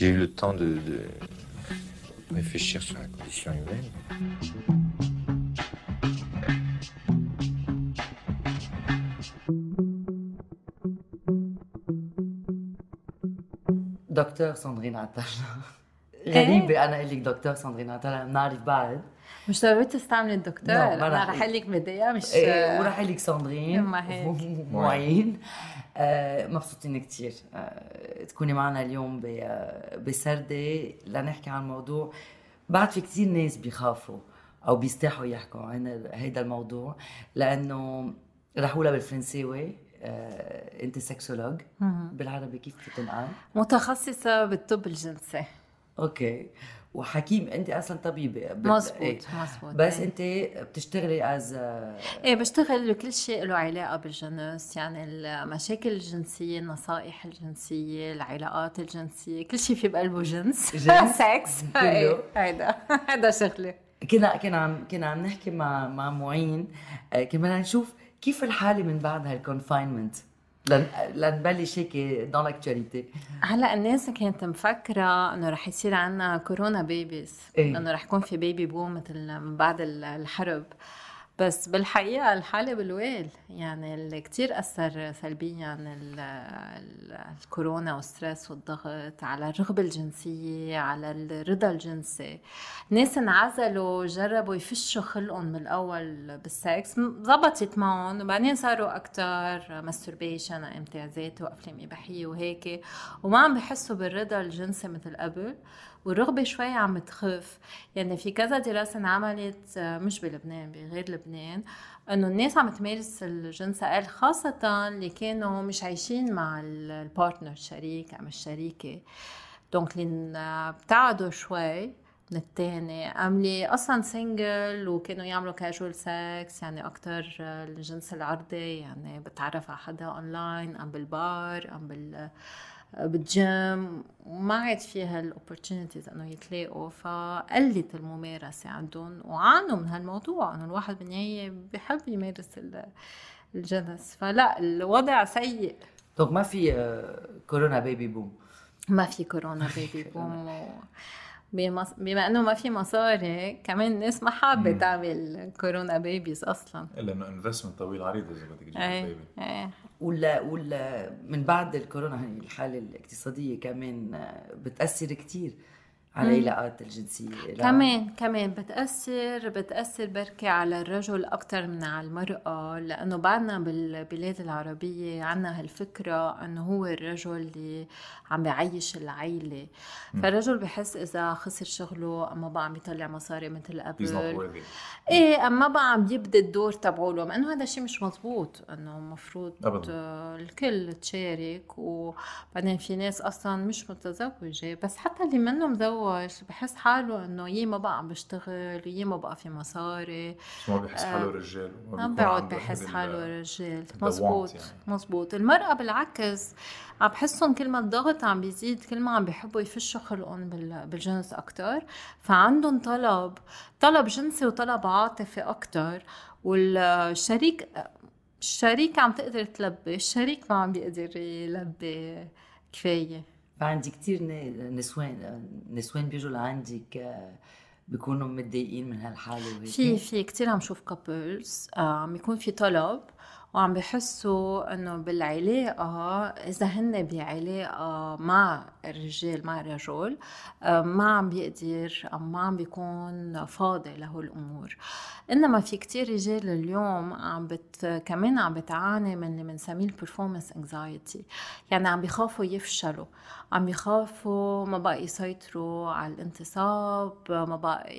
J'ai eu le temps de, de réfléchir sur la condition humaine. دكتور ساندرين عطال غريبة أنا أقول لك دكتور ساندرين عطال بنعرف بعض مش ضروري تستعملي الدكتور لا، ما أنا رح- رح لك بداية مش إيه وراح لك ساندرين ما هيك. معين آه، مبسوطين كتير. آه، تكوني معنا اليوم آه، بسردة لنحكي عن موضوع بعد في كتير ناس بيخافوا أو بيستحوا يحكوا عن هيدا الموضوع لأنه رح أقولها بالفرنساوي آه، أنت sexologue بالعربي كيف بتنقال؟ متخصصة بالطب الجنسي. okay. وحكيم انت أصلا طبيبه مزبوط إيه. مزبوط بس إيه. انت بتشتغلي از إيه بشتغل بكل شيء له علاقة بالجنس يعني المشاكل الجنسية النصائح الجنسية العلاقات الجنسية كل شيء في بقلبه جنس جنس؟ سكس؟ إيه هيدا هيدا شغلي كنا كنا عم كنا عم نحكي مع مع معين آه، كنا بدنا نشوف كيف الحالة من بعد هال confinement لنبلش هيك dans l'actualité هلا الناس كانت مفكرة إنه رح يصير عنا corona babies إيه. إنه رح يكون في baby boom مثل من بعد ال- الحرب. بس بالحقيقة الحالة بالويل يعني اللي كتير أثر سلبيا ال- ال- الكورونا وال stress والضغط على الرغبة الجنسية على الرضا الجنسي. ناس انعزلوا جربوا يفشوا خلقهم بالأول بالسكس م- زبطت معهم وبعدين صاروا أكتر masturbation امتيازات وأفلام إباحية وهيك. وما عم بحسوا بالرضا الجنسي مثل قبل. والرغبة شوي عم تخف. يعني في كذا دراسة انعملت آه، مش بلبنان بغير لبنان إنه الناس عم تمارس الجنس أقل خاصة اللي كانوا مش عايشين مع ال- ال partner الشريك أم الشريكة. donc اللي ابتعدوا شوي من التاني. أم اللي أصلا single وكانوا يعملوا casual sex يعني أكتر آه، الجنس العرضي يعني بتعرف على حدا اونلاين أم بالبار أم بال بالجيم وما عاد فيها ال opportunities إنه يتلاقوا فقلت الممارسة عندهم وعانوا من هالموضوع إنه الواحد بالنهاية بحب يمارس ال- الجنس فلا الوضع سيء donc ما في آه، corona baby boom ما في corona baby boom. بمص... بما إنه ما في مصاري كمان الناس ما حابه تعمل corona babies أصلا. إلا إنه investment طويل عريض إذا بدك تجيب baby إيه. ولا ولا من بعد الكورونا هي الحالة الاقتصادية كمان بتأثر كتير. على العلاقات الجنسية لا؟ كمان كمان بتأثر بتأثر بركي على الرجل أكتر من على المرأة لأنه بعدنا بالبلاد العربية عنا هالفكرة أنه هو الرجل اللي عم بيعيش العيلة. فالرجل بحس إذا خسر شغله أما بقى عم بيطلع مصاري مثل قبل. إيه أما بقى عم يبدي الدور تبعوله مع إنه هذا الشيء مش مزبوط إنه المفروض أبداً. الكل تشارك وبعدين في ناس أصلا مش متزوجة بس حتى اللي منه مزوج بحس حاله إنه يي ما بقى عم بيشتغل ويي ما بقى في مصاري. ما بيحس حاله رجال ما بيقعد بحس حاله ال- رجال. مزبوط يعني. مزبوط المرأة بالعكس عم بحسهم كل ما الضغط عم بيزيد كل ما عم بيحبوا يفشوا خلقهم بال- بالجنس أكتر. فعندهم طلب طلب جنسي وطلب عاطفي أكتر. والشريك الشريك عم تقدر تلبي الشريك ما عم بيقدر يلبي كفاية. فعندي كتير ن- نسوان نسوان بيجوا لعندك آه، بيكونوا متضايقين من هالحالة في في كتير عم شوف كابلز عم يكون في طلب وعم بحسوا إنه بالعلاقة إذا هن بعلاقة مع الرجال مع الرجل ما عم بيقدر أو ما عم بيكون فاضي له الأمور إنما في كتير رجال اليوم عم بت كمان عم بتعاني من اللي بنسميه ال performance anxiety يعني عم بيخافوا يفشلوا عم بيخافوا ما بقى يسيطروا على الانتصاب ما بقى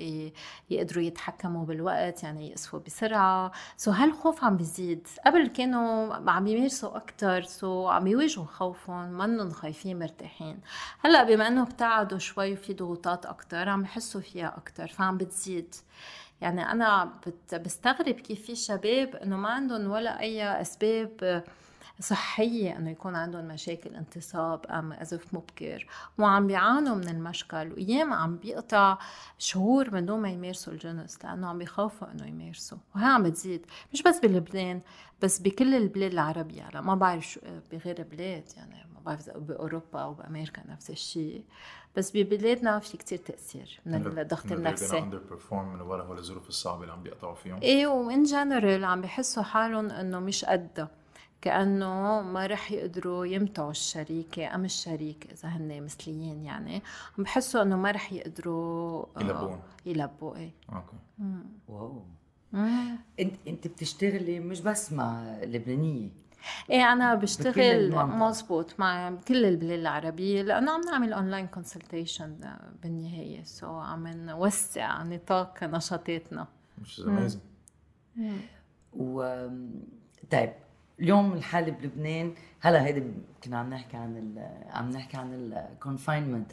يقدروا يتحكموا بالوقت يعني يقصفوا بسرعة. so هالخوف عم بيزيد قبل كانوا عم يمارسوا أكتر so عم يواجهوا خوفهم منهم خايفين مرتاحين. هلأ بما إنه ابتعدوا شوي وفي ضغوطات أكتر عم يحسوا فيها أكتر فعم بتزيد. يعني بت- بستغرب كيف في شباب إنه ما عندهم ولا أي أسباب صحية إنه يكون عندهم مشاكل انتصاب أم أزف مبكر. وعم بيعانوا من المشكل وأيام عم بيقطع شهور من دون ما يمارسوا الجنس لأنه عم بيخافوا إنه يمارسوا. وهي عم بتزيد مش بس بلبنان بس بكل البلاد العربية. هلا ما بعرف شو بغير بلاد يعني ما بعرف إذا بأوروبا أو بأمريكا نفس الشيء بس ببلادنا في كتير تأثير من الضغط النفسي. اندر بيرفورم من ورا هول الظروف الصعبة اللي عم بيقطعوا فيهم. إيه و in general عم بحسوا حالهم إنه مش قدها كأنه ما رح يقدروا يمتعوا الشريكة أم الشريك إذا هن مثليين يعني. عم بحسوا إنه ما رح يقدروا آه، يلبون. يلبوا إيه. okay. wow. مم. أنت أنت بتشتغلي مش بس مع لبنانية. إيه أنا بشتغل. مزبوط مع كل البلاد العربية لأنه عم نعمل online consultation بالنهاية. so عم نوسع نطاق نشاطاتنا. مش amazing و طيب اليوم الحالة بلبنان. هلا هيدي كنا عم نحكي عن ال عم نحكي عن ال confinement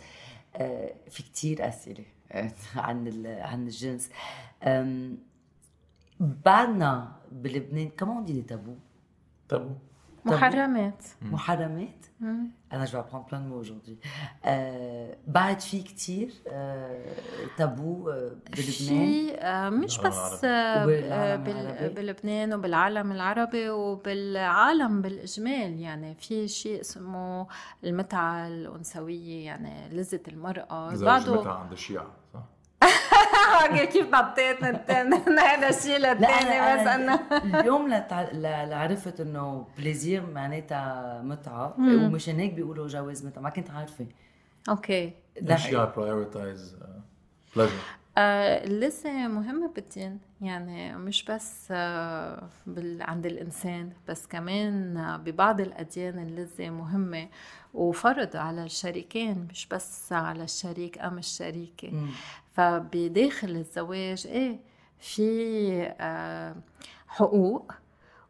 في كتير أسئلة آه، عن ال عن الجنس. بعدنا بلبنان كمان des tabous tabous محرمات محرمات. أنا j'apprends plein de mots aujourd'hui. آه بعد في كتير آه tabous آه بلبنان في آه، مش بس آه، وبالعالم بال- العربي. بلبنان وبالعالم العربي وبالعالم بالإجمال يعني في شيء اسمه المتعة الأنثوية يعني لذة المرأة زوج متعة عند الشيعة صح؟ كيف نطيت من هذا الشيء للثاني بس انه اليوم لعرفت إنه plaisir معناتها متعة. ومشان هيك بيقولوا جواز متعة ما كنت عارفة. okay. لا، الشيعة prioritize pleasure اللذة مهمة بالدين يعني مش بس آه بال... عند الإنسان بس كمان آه، ببعض الأديان اللذة مهمة وفرض على الشريكين مش بس على الشريك أم الشريكة. فبداخل الزواج إيه في آه، حقوق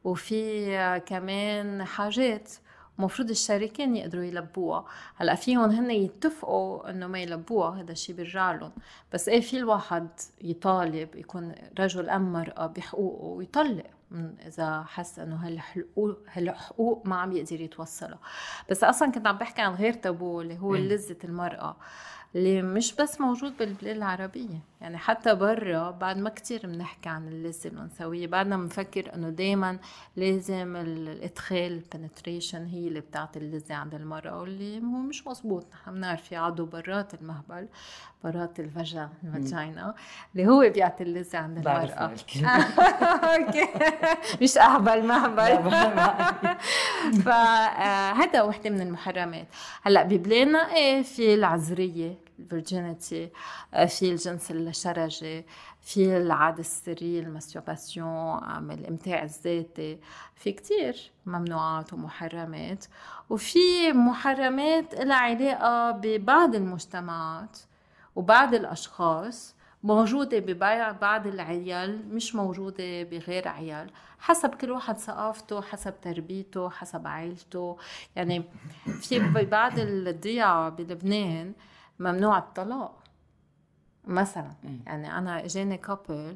وفي آه، كمان حاجات المفروض الشريكين يقدروا يلبوها. هلأ فيهم هن يتفقوا إنه ما يلبوها هذا الشيء بيرجع لهم. بس إيه في الواحد يطالب يكون رجل أم مرأة بحقوقه ويطلق إذا حس إنه هالحقوق هالحقوق ما عم يقدر يتوصلها. بس أصلا كنت عم بحكي عن غير تابو اللي هو. لذة المرأة. اللي مش بس موجود بالبلاد العربية. يعني حتى برا بعد ما كتير بنحكي عن اللذة الأنثوية بعدنا بنفكر إنه دايما لازم ال- الإدخال penetration هي اللي بتعطي اللذة عند المرأة واللي هو مش مزبوط نحن بنعرف في عضو برات المهبل برات الفجا الفاجينا اللي هو بيعطي اللذة عند المرأة. okay. مش أهبل مهبل. فهذا وحده من المحرمات. هلأ ببلادنا إيه؟ في العذريه ال virginité في الجنس الشرجي في العادة السرية ال masturbation الامتاع الذاتي في كتير ممنوعات ومحرمات وفي محرمات لها علاقة ببعض المجتمعات وبعض الأشخاص موجودة ببعض العيال مش موجودة بغير عيال حسب كل واحد ثقافته حسب تربيته حسب عائلته يعني في ببعض الضيعة بلبنان ممنوع الطلاق. مثلا. يعني أنا إجاني كابل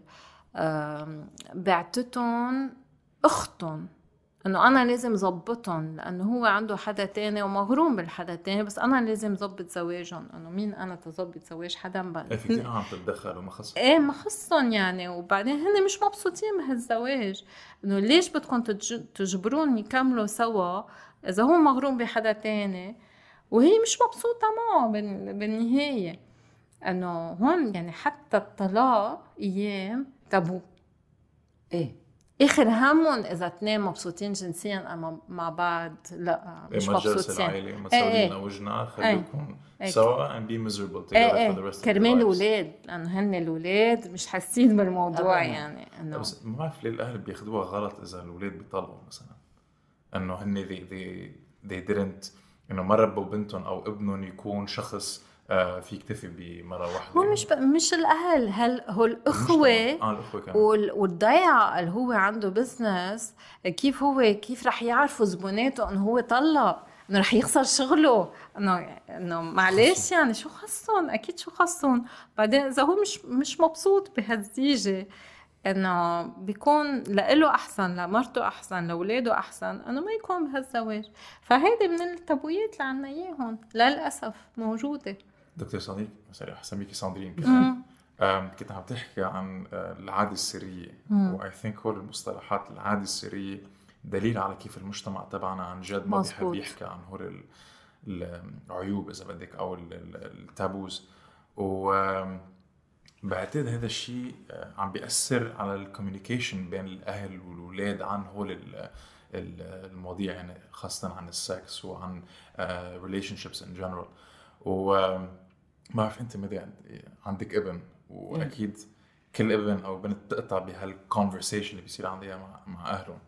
بعتتهم أختهم إنه أنا لازم ظبطهم لأنه هو عنده حدا تاني ومغروم بالحدا تاني بس أنا لازم ظبط زواجهم إنه مين أنا تظبط زواج حدا إيه بل في كثير عم تتدخل وما خص إيه ما خصهم يعني. وبعدين هن مش مبسوطين بهالزواج إنه ليش بدكم تج- تجبرون يكملوا سوا إذا هو مغروم بحدا تاني؟ وهي مش مبسوطة معه بال- بالنهاية أنه هون يعني حتى الطلاق أيام تابو إيه آخر همهم إذا اثنين مبسوطين جنسيا أما مع بعض لا مش إيه تجلس مبسوطين العائلة ما إيه تسوي إيه. لنا وجنا خليكم إيه. سوا rest of their كرمال. الأولاد لأنه هن الأولاد مش حاسين بالموضوع أبداً. يعني إنه بس ما بعرف ليه الأهل بياخدوها غلط إذا الأولاد بيطلقوا مثلا إنه هن they, they, they didn't إنه ما ربوا بنتهم أو ابنهم يكون شخص آه في يكتفي بمرة واحدة. هو مش ب... مش الأهل. هل هو الأخوة آه الأخوة كمان. وال- والضيعة اللي هو عنده بزنس كيف هو كيف رح يعرفوا زبوناته إنه هو طلق إنه رح يخسر شغله؟ إنه إنه معلش يعني شو خصهم؟ أكيد شو خصهم. بعدين إذا هو مش مش مبسوط بهالزيجة إنه بيكون لإله أحسن لمرته أحسن لأولاده أحسن إنه ما يكون بهالزواج. فهيدي من التابويات اللي عنا اياهم للأسف موجودة. دكتور صديق سوري حسميكي ساندرين كمان كنت عم تحكي عن آه، العادة السرية. مم. و I think هول المصطلحات العادة السرية دليل على كيف المجتمع تبعنا عن جد ما بيحب. يحكي عن هول ال- العيوب إذا بدك أو ال- ال- ال taboos. و بعتقد هذا الشيء آه، عم بيأثر على ال communication بين الأهل والأولاد عن هول ال- ال- المواضيع يعني خاصة عن السكس وعن relationships in general و آه، ما بعرف أنت مدى عندك ابن؟ وأكيد كل ابن أو بنت بتقطع بهال conversation اللي بيصير عندها مع مع أهلهم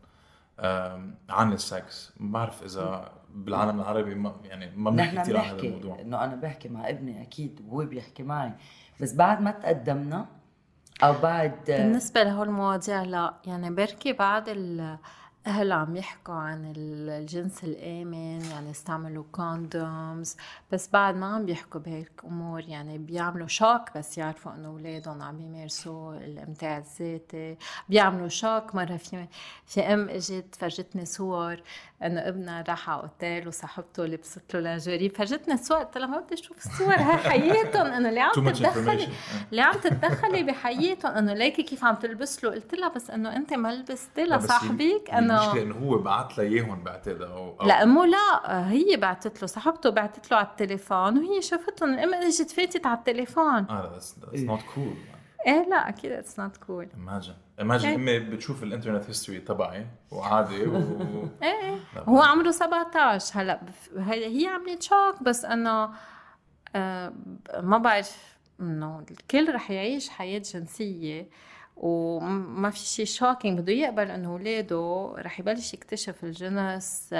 عن السكس. ما بعرف إذا بالعالم العربي ما يعني ما بنحكي نحن كثير عن هذا بنحكي الموضوع. إنه أنا بحكي مع ابني أكيد وهو بيحكي معي. بس بعد ما تقدمنا أو بعد بالنسبة لهول المواضيع لا. يعني بركي بعد الأهل عم يحكوا عن ال- الجنس الآمن يعني استعملوا condoms بس بعد ما عم بيحكوا بهيك أمور يعني بيعملوا shock بس يعرفوا إنه أولادهم عم يمارسوا الإمتاع الذاتي. بيعملوا shock مرة في في أم إجت فرجتني صور إنه ابنها راح على أوتيل وصاحبته لبست له لانجيري فرجتني الصور قلت لها ما بدي أشوف الصور هاي حياتهم. إنه ليه تو عم تتدخلي ليه عم تتدخلي بحياتهم. إنه ليكي كيف عم تلبس له؟ قلت لها بس إنه انت ما لبستي لصاحبك المشكلة إنه إنه هو بعت لها إياهم بعتقد أو أو- لا امه لا هي بعتت له صاحبته بعتت له على التليفون وهي شافتهم الام إجت فاتت على التليفون. آه that's not cool. إيه لا أكيد it's not cool imagine. إيه. امي بتشوف الإنترنت history تبعي وعادي و إيه. هو عمره 17 هلا هي هي عملت shock بس إنه آه، ما بعرف إنه الكل رح يعيش حياة جنسية. وما في شيء shocking بده يقبل إنه أولاده رح يبلش يكتشف الجنس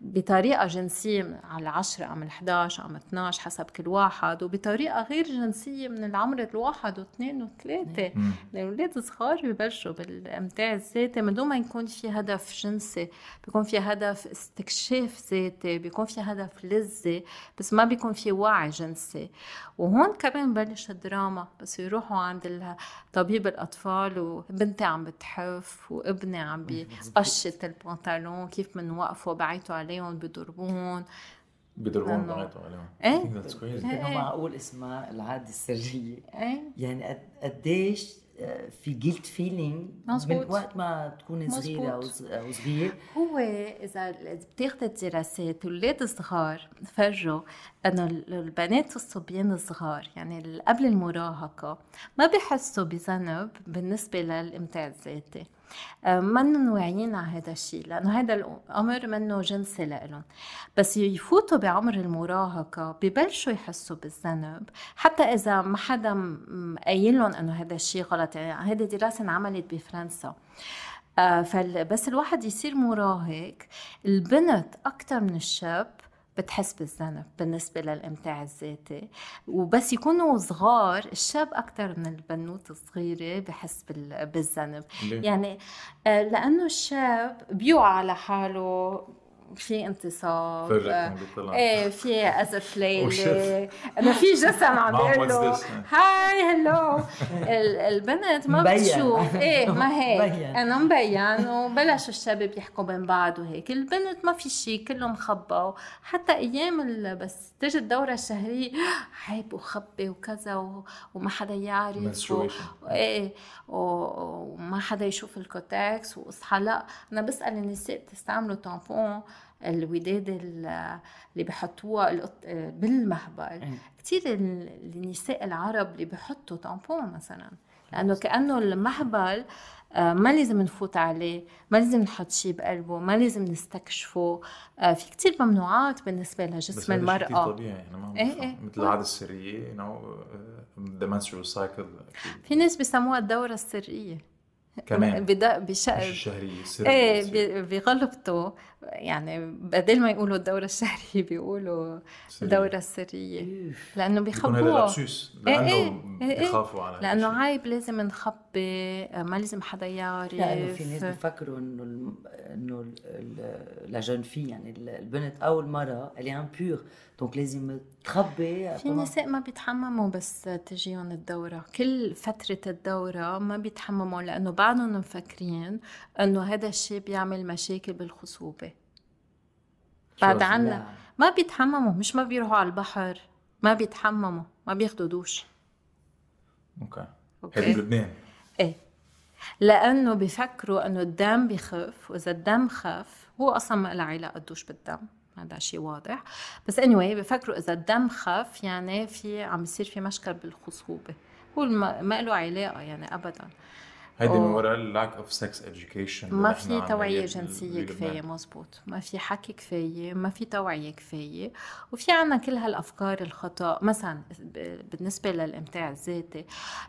بطريقة جنسية على 10 أم 11 أم 12 حسب كل واحد وبطريقة غير جنسية من العمر الواحد واثنين وثلاثة مم. الأولاد صغار ببلشوا بالإمتاع الذاتي من دون ما يكون في هدف جنسي بيكون في هدف استكشاف ذاتي بيكون في هدف لذة بس ما بيكون في وعي جنسي وهون كمان بلش الدراما بس يروحوا عند طبيب الأطفال وبنتي عم بتحف وابني عم بيقشط البنطلون كيف منوقفوا بعيطوا عليهم بضربون بيضربون لأنه- بعيطوا عليهم. إيه. Crazy. انه إيه. معقول اسمها العادة السرية. إيه؟ يعني قد- قديش في جيلت فيلينج من. وقت ما تكوني صغيرة أو صغير. هو إذا بتاخذي الدراسات الاولاد الصغار فرجوا إنه البنات والصبيان الصغار يعني قبل المراهقة ما بيحسوا بذنب بالنسبة للامتاع الذاتي منن واعيين على هذا الشيء لأنه هذا الأمر منه جنسي لهم بس يفوتوا بعمر المراهقة ببلشوا يحسوا بالذنب حتى إذا ما حدا قايل لهم إنه هذا الشيء غلط يعني هذه دراسة انعملت بفرنسا. آه، فال بس الواحد يصير مراهق البنت أكتر من الشاب بتحس بالذنب بالنسبة للإمتاع الذاتي وبس يكونوا صغار الشاب أكتر من البنوت الصغيرة بحس بال- بالذنب؟ يعني آه، لأنه الشاب بيوعى على حاله في انتصاب إيه في ازف ليلى أنا في جسم عم بيقول له؟ هاي هلو ال- البنت ما. بتشوف إيه ما هيك مبين. أنا مبين وبلش الشباب يحكوا بين بعض وهيك البنت ما في شيء كله مخبى حتى أيام بس تجي الدوره الشهريه عيب وخبي وكذا وما حدا يعرف و- وما حدا يشوف الكوتكس وأصحى. لا أنا بسأل النساء بتستعملوا تامبون الوداد ال- اللي بحطوها بالمهبل. إيه. كثير النساء العرب اللي بحطوا تامبون مثلا. لأنه كأنه المهبل آه، ما لازم نفوت عليه ما لازم نحط شيء بقلبه ما لازم نستكشفه آه، في كتير ممنوعات بالنسبة بس لجسم كتير المرأة طبيعي يعني إيه. إيه. مثل العادة السرية you know uh, the menstrual cycle في ناس بيسموها الدورة السرية كمان. بدا مش بش... الشهريه السريه إيه بيغلطوا. يعني بدل ما يقولوا الدورة الشهرية بيقولوا. الدورة السرية. لأنه بيخبوها. lapsus إيه لأنه إيه، إيه. إيه. بيخافوا على لأنه الشيء. عيب لازم نخبي. ما لازم حدا يعرف. لأنه في ناس بيفكروا إنه الم- إنه ال- ال- la jeune fille يعني ال- البنت أو المراه اللي impure donc لازم تخبي في نساء ما بيتحمموا بس تجيهم الدورة. كل فترة الدورة ما بيتحمموا لأنه بعدهم مفكرين أنه هذا الشيء بيعمل مشاكل بالخصوبة. بعد؟ عنا ما بيتحمموا مش ما بيروحوا على البحر ما بيتحمموا ما بياخدوا دوش okay. okay بلبنان. إيه. لأنه بيفكروا إنه الدم بخف وإذا الدم خف هو أصلا ما له علاقة الدوش بالدم. هذا شيء واضح. بس anyway بفكروا إذا الدم خف يعني في عم بيصير في مشكل بالخصوبة. هو ما له علاقة يعني ابدا. هيدي من. وراء ال lack of sex education ما في توعية جنسية كفاية مزبوط ما في حكي كفاية ما في توعية كفاية. وفي عنا كل هالأفكار الخطأ. مثلا ب- بالنسبة للإمتاع الذاتي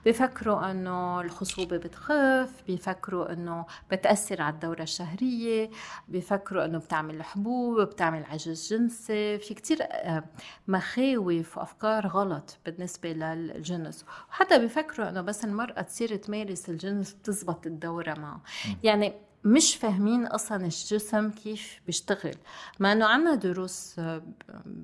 بيفكروا أنه الخصوبة بتخف بيفكروا أنه بتأثر على الدورة الشهرية بيفكروا أنه بتعمل حبوب بتعمل عجز جنسي. في كتير آه، مخاوف وأفكار غلط بالنسبة للجنس. وحتى بيفكروا أنه بس المرأة تصير تمارس الجنس بتزبط الدورة معه. يعني مش فاهمين أصلا الجسم كيف بيشتغل. مع إنه عنا دروس آه،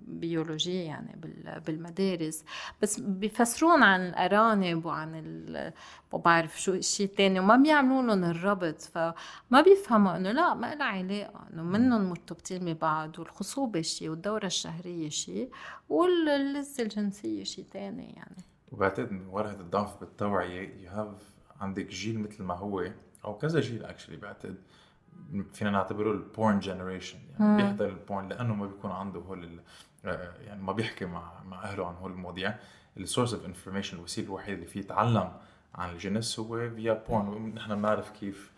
بيولوجية يعني بال- بالمدارس بس بيفسرون عن الأرانب وعن ال... وبعرف شو شيء تاني وما بيعملوا لهم الربط فما بيفهموا إنه لا ما لها علاقة. إنه منهم مرتبطين ببعض والخصوبة شيء والدورة الشهرية شيء واللذه الجنسية شيء تاني يعني. وبعتقد من هذا الضعف بالتوعية you have عندك جيل مثل ما هو أو كذا جيل actually بعتقد فينا نعتبره ال porn generation يعني بيحضر ال porn لأنه ما بيكون عنده هول آه، يعني ما بيحكي مع مع أهله عن هول المواضيع. ال source of information الوسيله الوحيده اللي فيه يتعلم عن الجنس هو via porn ونحن بنعرف كيف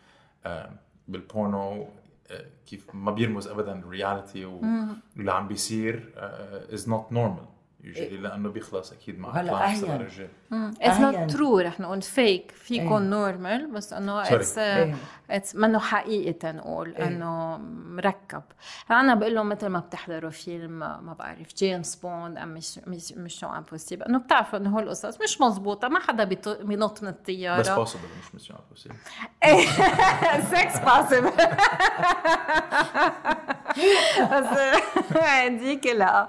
آه، بالبورنو آه، كيف ما بيرمز ابدا ال reality واللي عم بيصير is not normal usually لأنه بيخلص أكيد مع سبع أهين. رجال it's not. true رح نقول فيك فيكم إيه. normal بس إنه. it's إيه. it's منه حقيقي نقول إيه. إنه مركب أنا بقول لهم مثل ما بتحضروا فيلم ما بعرف جيمس بوند أم مش مش مش impossible إنه بتعرفوا إنه هول القصص مش مزبوطة ما حدا بينط من بس الطياره possible مش مش بوسيبل سكس باسبل بس هديك لا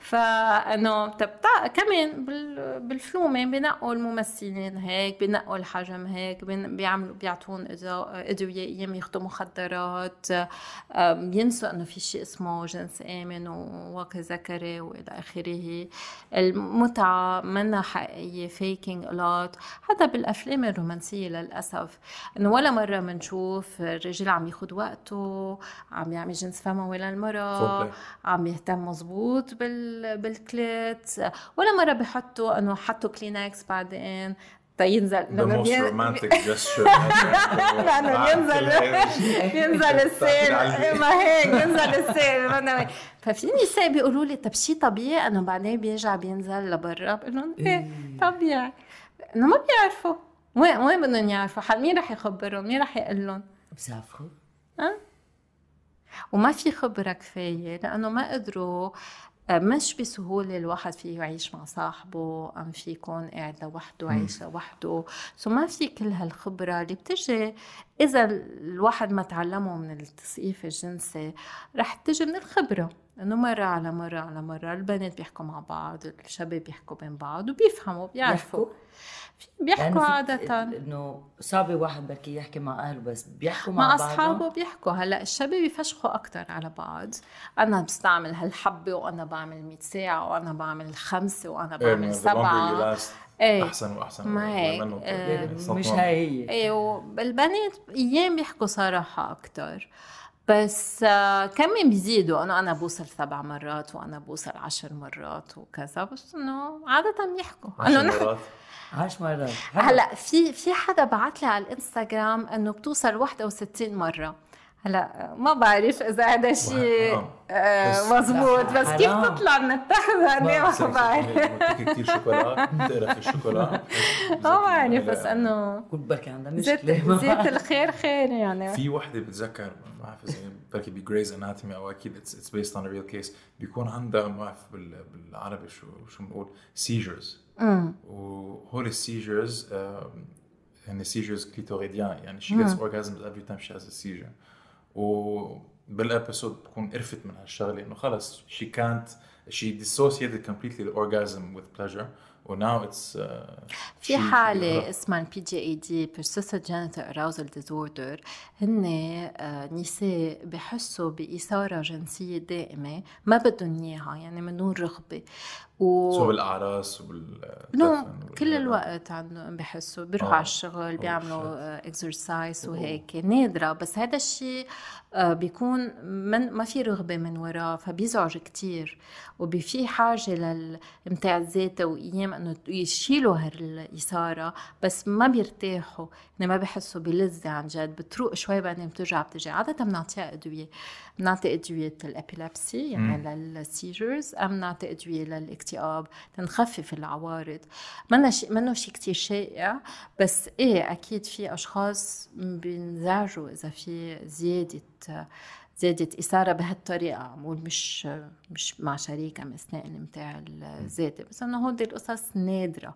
فإنه بتاع كمان بال- بالفلومه بنقوا الممثلين هيك بنقوا الحجم هيك بن- بيعملوا بيعطون أدوية أيام ياخذوا مخدرات بينسوا إنه في شيء اسمه جنس آمن وواقع ذكري وإلى آخره. المتعة منها حقيقية فيكينج لوت حتى بالأفلام الرومانسية للأسف إنه ولا مرة بنشوف الرجل عم ياخذ وقته عم يعمل جنس فموي للمراه. عم يهتم مزبوط بال... بالكليت ولا مرة بحطوا إنه حطوا كلينكس بعدين. تينزل gesture لأنه بينزل بينزل السيل. ما هيك بينزل السيل. ففي نساء بيقولوا لي طب شيء طبيعي. إنه بعدين بيرجع بينزل لبرا. بقول لهم إيه طبيعي. إنه ما بيعرفوا. وين وين بدهم يعرفوا؟ حال مين رح يخبرهم؟ مين رح يقول لهم؟ بسافروا وما في خبرة كفاية لأنه ما قدروا آه، مش بسهولة الواحد فيه يعيش مع صاحبه أم في يكون قاعد لوحده وعيش لوحده. سو ما في كل هالخبرة اللي بتجي. إذا الواحد ما تعلمه من التثقيف الجنسي رح تجي من الخبرة. إنه مرة على مرة على مرة البنات بيحكوا مع بعض الشباب بيحكوا بين بعض وبيفهموا بيعرفوا. بيحكوا عادة إنه صعب واحد بركي يحكي مع أهله بس بيحكوا مع, مع. أصحابه بيحكوا هلأ الشباب بيفشخوا أكثر على بعض أنا بستعمل هالحبة وأنا بعمل 100 ساعة وأنا بعمل خمسة وأنا بعمل سبعة إيه. أحسن وأحسن ما هيك. إيه. Not مش. هاي هي إيه والبنات أيام بيحكوا صراحة أكثر بس آه، كمان بيزيدوا إنه أنا بوصل سبع مرات وأنا بوصل عشر مرات وكذا بس إنه عادة بيحكوا إنه نحن عشر مرات هلا في في حدا بعت لي على الإنستغرام إنه بتوصل 61 مرة. هلا ما بعرف إذا هذا شيء حرام. آه، بس- مزبوط بس كيف. تطلع من التحت هني ما بعرف. بعرف كثير شوكولا بتقرا في الشوكولا. ما بعرف بس إنه كل بركي عندها زيت مشكلة. زيت الخير خير يعني. في وحدة بتذكر ما بعرف إذا بركي ب Grey's Anatomy أو أكيد it's based on real case بيكون عندها ما بعرف بال- بالعربي شو شو بنقول seizures. وهول ال seizures هن seizures clitoridiennes يعني she gets orgasms every time she has a seizure. وبال episode بتكون قرفت من هالشغلة إنه خلص can't she dissociated completely the orgasm with pleasure و now it's في حالة اسمها ال PGAD persistent genital arousal disorder. هن آه، نساء بحسوا بإثارة جنسية دائمة ما بدهم إياها يعني من دون رغبة. و so بالأعراس وبال no كل الوقت عندهم بحسوا بيروحوا على الشغل بيعملوا exercise آه، وهيك. نادرة. بس هذا الشيء آه، بيكون من ما في رغبة من وراه فبيزعج كتير. وفي حاجة للإمتاع الذاتي وأيام إنه يشيلوا هالإثارة بس ما بيرتاحوا. يعني ما بحسوا بلذة عن جد. بتروق شوي بعدين بترجع بتجي عادة بنعطيها أدوية. بنعطي أدوية الأبيلابسي يعني للسيجرز أم نعطي أدوية للاكتئاب تنخفف العوارض. منه شيء منه شيء كثير شائع بس إيه أكيد في أشخاص بينزعجوا إذا في زيادة زادت إثارة بهالطريقة عمول مش مش مع شريكة أثناء الامتاع الذاتي بس إنه هودي القصص نادرة.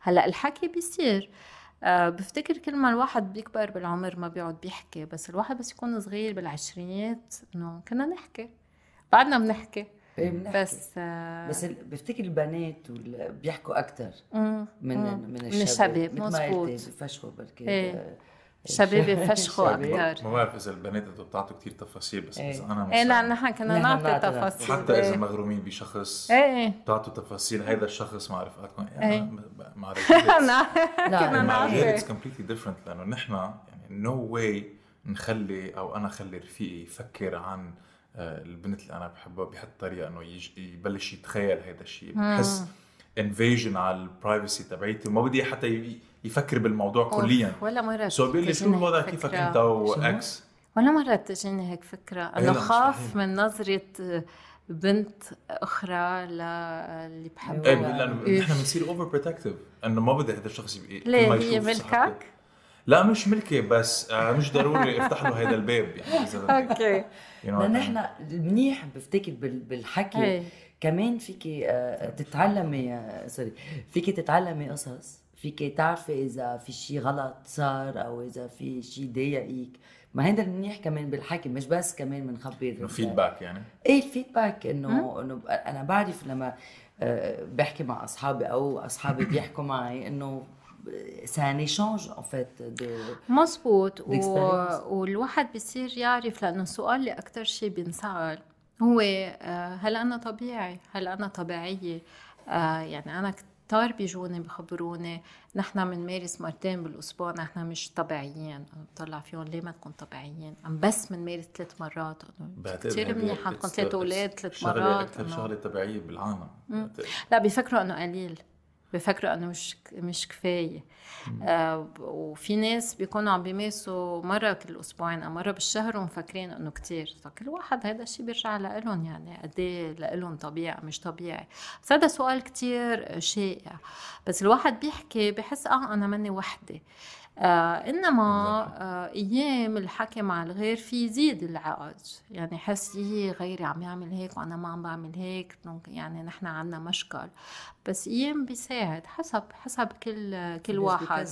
هلأ الحكي بيصير. أه بفتكر كل ما الواحد بيكبر بالعمر ما بيقعد بيحكي بس الواحد بس يكون صغير بالعشرينات إنه كنا نحكي. بعدنا بنحكي. إيه بس آه بس بفتكر البنات بيحكوا أكثر من من الشباب, من الشباب مزبوط بفشخوا بركي إيه. الشباب يفشخوا أكثر ما بعرف إذا البنات أنتم بتعطوا كثير تفاصيل بس اذا إيه. أنا إيه لا نحن كنا نعطي تفاصيل. حتى إذا مغرومين بشخص إيه بتعطوا تفاصيل هذا الشخص ما رفقاتكم يعني إيه. مع كنا نعطي it's completely different لأنه نحن يعني نو no واي نخلي أو أنا خلي رفيقي يفكر عن البنت اللي أنا بحبها بهالطريقه إنه يبلش يتخيل هذا الشيء بحس invasion على ال privacy تبعيتي وما بدي حتى يفكر بالموضوع كليا. ولا مرة so بيقول لي شو الوضع؟ كيفك أنت و X ولا مرة تجيني هيك فكرة. انه خاف من نظرة بنت أخرى للي بحبها إيه لأنه نحن بنصير over protective إنه ما بدي هذا الشخص يبقى ليه؟ هي ملكك؟ لا مش ملكي بس آه، مش ضروري افتح له هذا الباب يعني إذا okay. لأن نحن المنيح بفتكر بالحكي. كمان فيك آه، تتعلمي sorry فيك تتعلمي قصص. فيك تعرفي إذا في شيء غلط صار أو إذا في شيء ضايقك. ما هذا المنيح كمان بالحكي مش بس كمان بنخبر feedback يعني؟ إيه ال feedback إنه إنه أنا بعرف لما آه، بحكي مع أصحابي أو أصحابي بيحكوا معي إنه c'est un échange en fait de مزبوط و... والواحد بيصير يعرف لأنه السؤال اللي أكثر شيء بينسأل هو آه، هل أنا طبيعي؟ هل أنا طبيعية؟ آه، يعني أنا كتار بيجوني بخبروني. نحن بنمارس مرتين بالأسبوع نحن مش طبيعيين. بطلع فيهم ليه ما تكون طبيعيين؟ عم بس بنمارس ثلاث مرات. كثير منيح عندكم ثلاث أولاد ثلاث مرات. أكثر شغلة طبيعية بالعالم. لا بيفكروا إنه قليل. بفكروا إنه مش مش كفاية. آه وفي ناس بيكونوا عم بيمارسوا مرة كل أسبوعين أو مرة بالشهر ومفكرين إنه كتير. فكل واحد هذا الشيء بيرجع لهم يعني قد إيه لهم طبيعي مش طبيعي. بس هذا سؤال كتير شائع. بس الواحد بيحكي بحس آه أنا مني وحدة. آه إنما آه أيام الحكي مع الغير في يزيد العقد. يعني حس هي غيري عم يعمل هيك وأنا ما عم بعمل هيك يعني نحن عنا مشكل. بس أيام بيساعد حسب حسب كل كل واحد.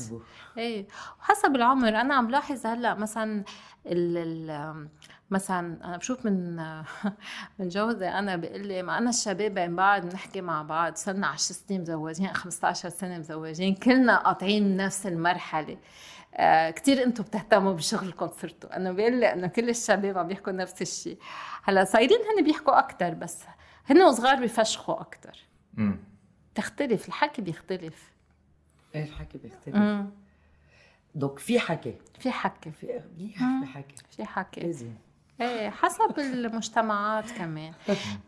إيه وحسب العمر. أنا عم لاحظ هلأ مثلا ال ال مثلا أنا بشوف من من جوزي أنا بيقول لي ما أنا الشباب بين بعض بنحكي مع بعض صرنا 10 سنين مزوجين 15 سنة مزوجين كلنا قاطعين نفس المرحلة. آه كثير أنتم بتهتموا بشغلكم صرتوا أنا بيقول لي إنه كل الشباب عم يحكوا نفس الشيء هلأ صايرين هن بيحكوا أكثر بس هن وصغار بيفشخوا أكثر تختلف الحكي بيختلف. إيه الحكي بيختلف. دوك في حكي. في حكي. في في حكي. في حكي. لازم إيه حسب المجتمعات كمان.